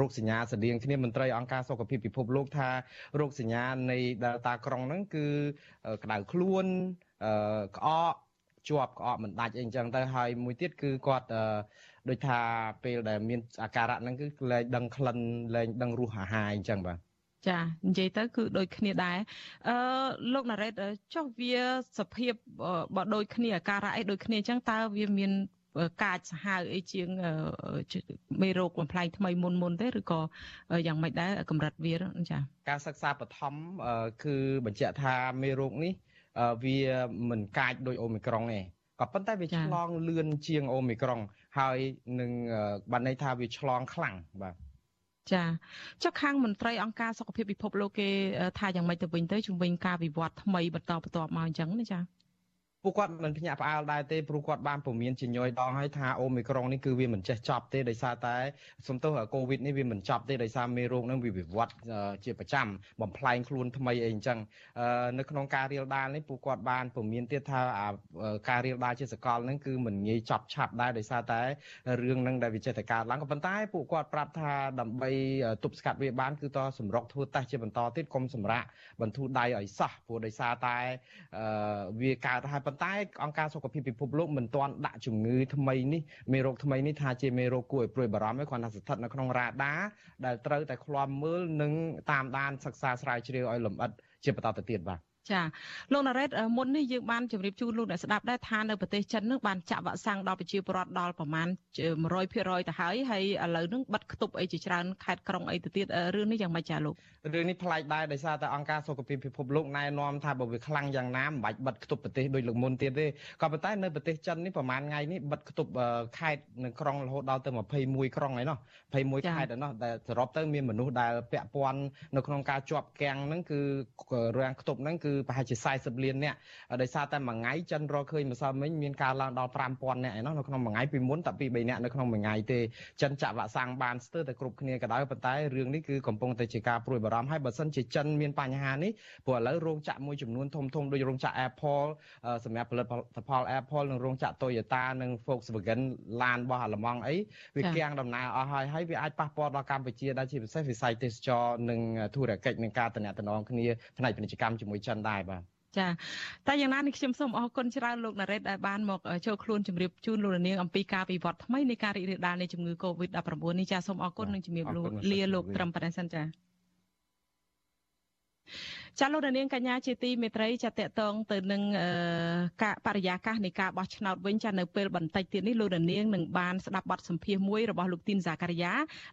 រោគសញ្ញាស្តៀងគ្នាមន្ត្រីអង្គការសុខភាពពិភពលោកថារោគសញ្ញានៃ Delta ក្រុងហ្នឹងគឺក្តៅខ្លួនក្អកជាប់ក្អកមិនដាច់អីអញ្ចឹងទៅហើយមួយទៀតគឺគាត់ដូចថាពេលដែលមានអាការៈហ្នឹងគឺលែងដឹងក្លិនលែងដឹងរសអាហារអញ្ចឹងបាទចានិយាយទៅគឺដូចគ្នាដែរអឺលោកណារ៉េតចុះវាសភាពបើដូចគ្នាអាការៈអីដូចគ្នាអញ្ចឹងតើវាមាន កាចសាហាវអីជាងមេរោគបំផ្លែងថ្មីមុនមុនទេឬក៏យ៉ាងម៉េចដែរកម្រិតវាចាការសិក្សាបឋមគឺបញ្ជាក់ថាមេរោគនេះវាមិនកាចដោយអូមីក្រុងទេក៏ប៉ុន្តែវាឆ្លងលឿនជាងអូមីក្រុង ហើយនឹងបានន័យថាវាឆ្លងខ្លាំងបាទចាចុះខាងមន្ត្រីអង្គការសុខភាពពិភពលោកគេថាយ៉ាងម៉េចទៅវិញទៅជំវិញការវិវត្តថ្មីបន្តបន្ទាប់មកអញ្ចឹងណាចា ពួកគាត់មិនភ្ញាក់ផ្អើលដែរទេព្រោះគាត់បានពមៀនជាញយដងហើយថាអូមីក្រុងនេះគឺវាមិនចេះចប់ទេដោយសារតែសំទោសកូវីដនេះវាមិនចប់ទេដោយសារមេរោគនឹងវាវិវត្តជាប្រចាំបំផ្លែងខ្លួនថ្មីអីអញ្ចឹងនៅក្នុងការរៀលដាលនេះពួកគាត់បានពមៀនទៀតថាការរៀលដាលជាសកលនឹងគឺមិនងាយចប់ឆាប់ដែរដោយសារតែរឿងនឹងដែលវាចេះតែកើតឡើងក៏ប៉ុន្តែពួកគាត់ប្រាប់ថាដើម្បីទប់ស្កាត់វាបានគឺតសម្រុកធ្វើតេស្តជាបន្តទៀតកុំសម្រាកបន្ធូរដៃឲ្យសោះព្រោះដោយសារតែវាកើតហើយប៉ុន្តែអង្គការសុខភាពពិភពលោកមិនទាន់ដាក់ជំងឺថ្មីនេះមេរោគថ្មីនេះថាជាមេរោគគួរឲ្យព្រួយបារម្ភទេគ្រាន់តែស្ថិតនៅក្នុងរ៉ាដាដែលត្រូវតែឃ្លាំមើលនិងតាមដានសិក្សាស្រាវជ្រាវឲ្យលម្អិតជាបន្តទៅទៀតបាទ ចាលោកណារ៉េតមុននេះយើងបានជម្រាបជូនលោកអ្នកស្ដាប់ដែរថានៅប្រទេសចិននឹងបានចាក់វ៉ាក់សាំងដល់ប្រជាពលរដ្ឋដល់ប្រមាណ100%ទៅហើយហើយឥឡូវនឹងបិទគប់អីជាច្រើនខេត្តក្រុងអីទៅទៀតរឿងនេះយ៉ាងម៉េចចាលោករឿងនេះប្លែកដែរដោយសារតែអង្គការសុខភាពពិភពលោកណែនាំថាបើវាខ្លាំងយ៉ាងណាមិនបាច់បិទគប់ប្រទេសដូចលើកមុនទៀតទេក៏ប៉ុន្តែនៅប្រទេសចិននេះប្រហែលថ្ងៃនេះបិទគប់ខេត្តនៅក្រុងរហូតដល់ទៅ21ក្រុងហើយនោះ21ខេត្តហើយនោះដែលសរុបទៅមានមនុស្សដែលពាក់ព័ន្ធនៅក្នុងការជាប់គាំងហ្នឹងគឺរាំងគប់ហ្នឹងគឺប្រហែលជា40លាននាក់ដោយសារតែមួយថ្ងៃចិនរកឃើញម្សិលមិញមានការឡើងដល់5000នាក់ឯណោះនៅក្នុងមួយថ្ងៃពីមុនតែពី3នាក់នៅក្នុងមួយថ្ងៃទេចិនចាក់វ៉ាក់សាំងបានស្ទើរតែគ្រប់គ្នាក៏ដោយប៉ុន្តែរឿងនេះគឺកំពុងតែជាការព្រួយបារម្ភហើយបើសិនជាចិនមានបញ្ហានេះព្រោះឥឡូវរោងចក្រមួយចំនួនធំធំដូចរោងចក្រ Apple សម្រាប់ផលិតផល Apple និងរោងចក្រ Toyota និង Volkswagen ឡានរបស់អាល្លឺម៉ង់អីវាគាំងដំណើរអស់ហើយហើយវាអាចប៉ះពាល់ដល់កម្ពុជាដែលជាពិសេសវិស័យទេសចរនិងធុរកិច្ចនិងការតំណែងគ្នាផ្នែកពាណិជ្ជកម្មជាមួយចិនដែរបាទចាតែយ៉ាងណានេះខ្ញុំសូមអរគុណច្រើនលោកណារ៉េតដែលបានមកចូលខ្លួនជម្រាបជូនលោកនាងអំពីការវិវត្តថ្មីនៃការរីករាលដាលនៃជំងឺ Covid-19 នេះចាសូមអរគុណនិងជំរាបលាលោកត្រឹមប៉ុណ្ណេះសិនចា ចាលោករនាងកញ្ញាជាទីមេត្រីចាតកតងទៅនឹងការបរិយាកាសនៃការបោះឆ្នោតវិញចានៅពេលបន្តិចទៀតនេះលោករនាងនឹងបានស្ដាប់បទសម្ភាសន៍មួយរបស់លោកទីនសាការីយ៉ា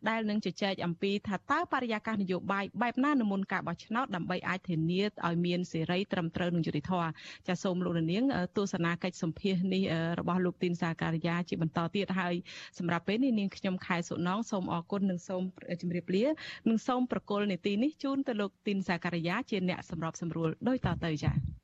ដែលនឹងជជែកអំពីថាតើបរិយាកាសនយោបាយបែបណានៅមុនការបោះឆ្នោតដើម្បីអាចធានាឲ្យមានសេរីត្រឹមត្រូវនិងយុត្តិធម៌ចាសូមលោករនាងទស្សនាកិច្ចសម្ភាសន៍នេះរបស់លោកទីនសាការីយ៉ាជាបន្តទៀតហើយសម្រាប់ពេលនេះនាងខ្ញុំខែសុណងសូមអរគុណនិងសូមជម្រាបលានិងសូមប្រកល់នីតិនេះជូនទៅលោកទីនសាការីយ៉ាជាអ្នកសម្របសម្រួលដោយតទៅចា៎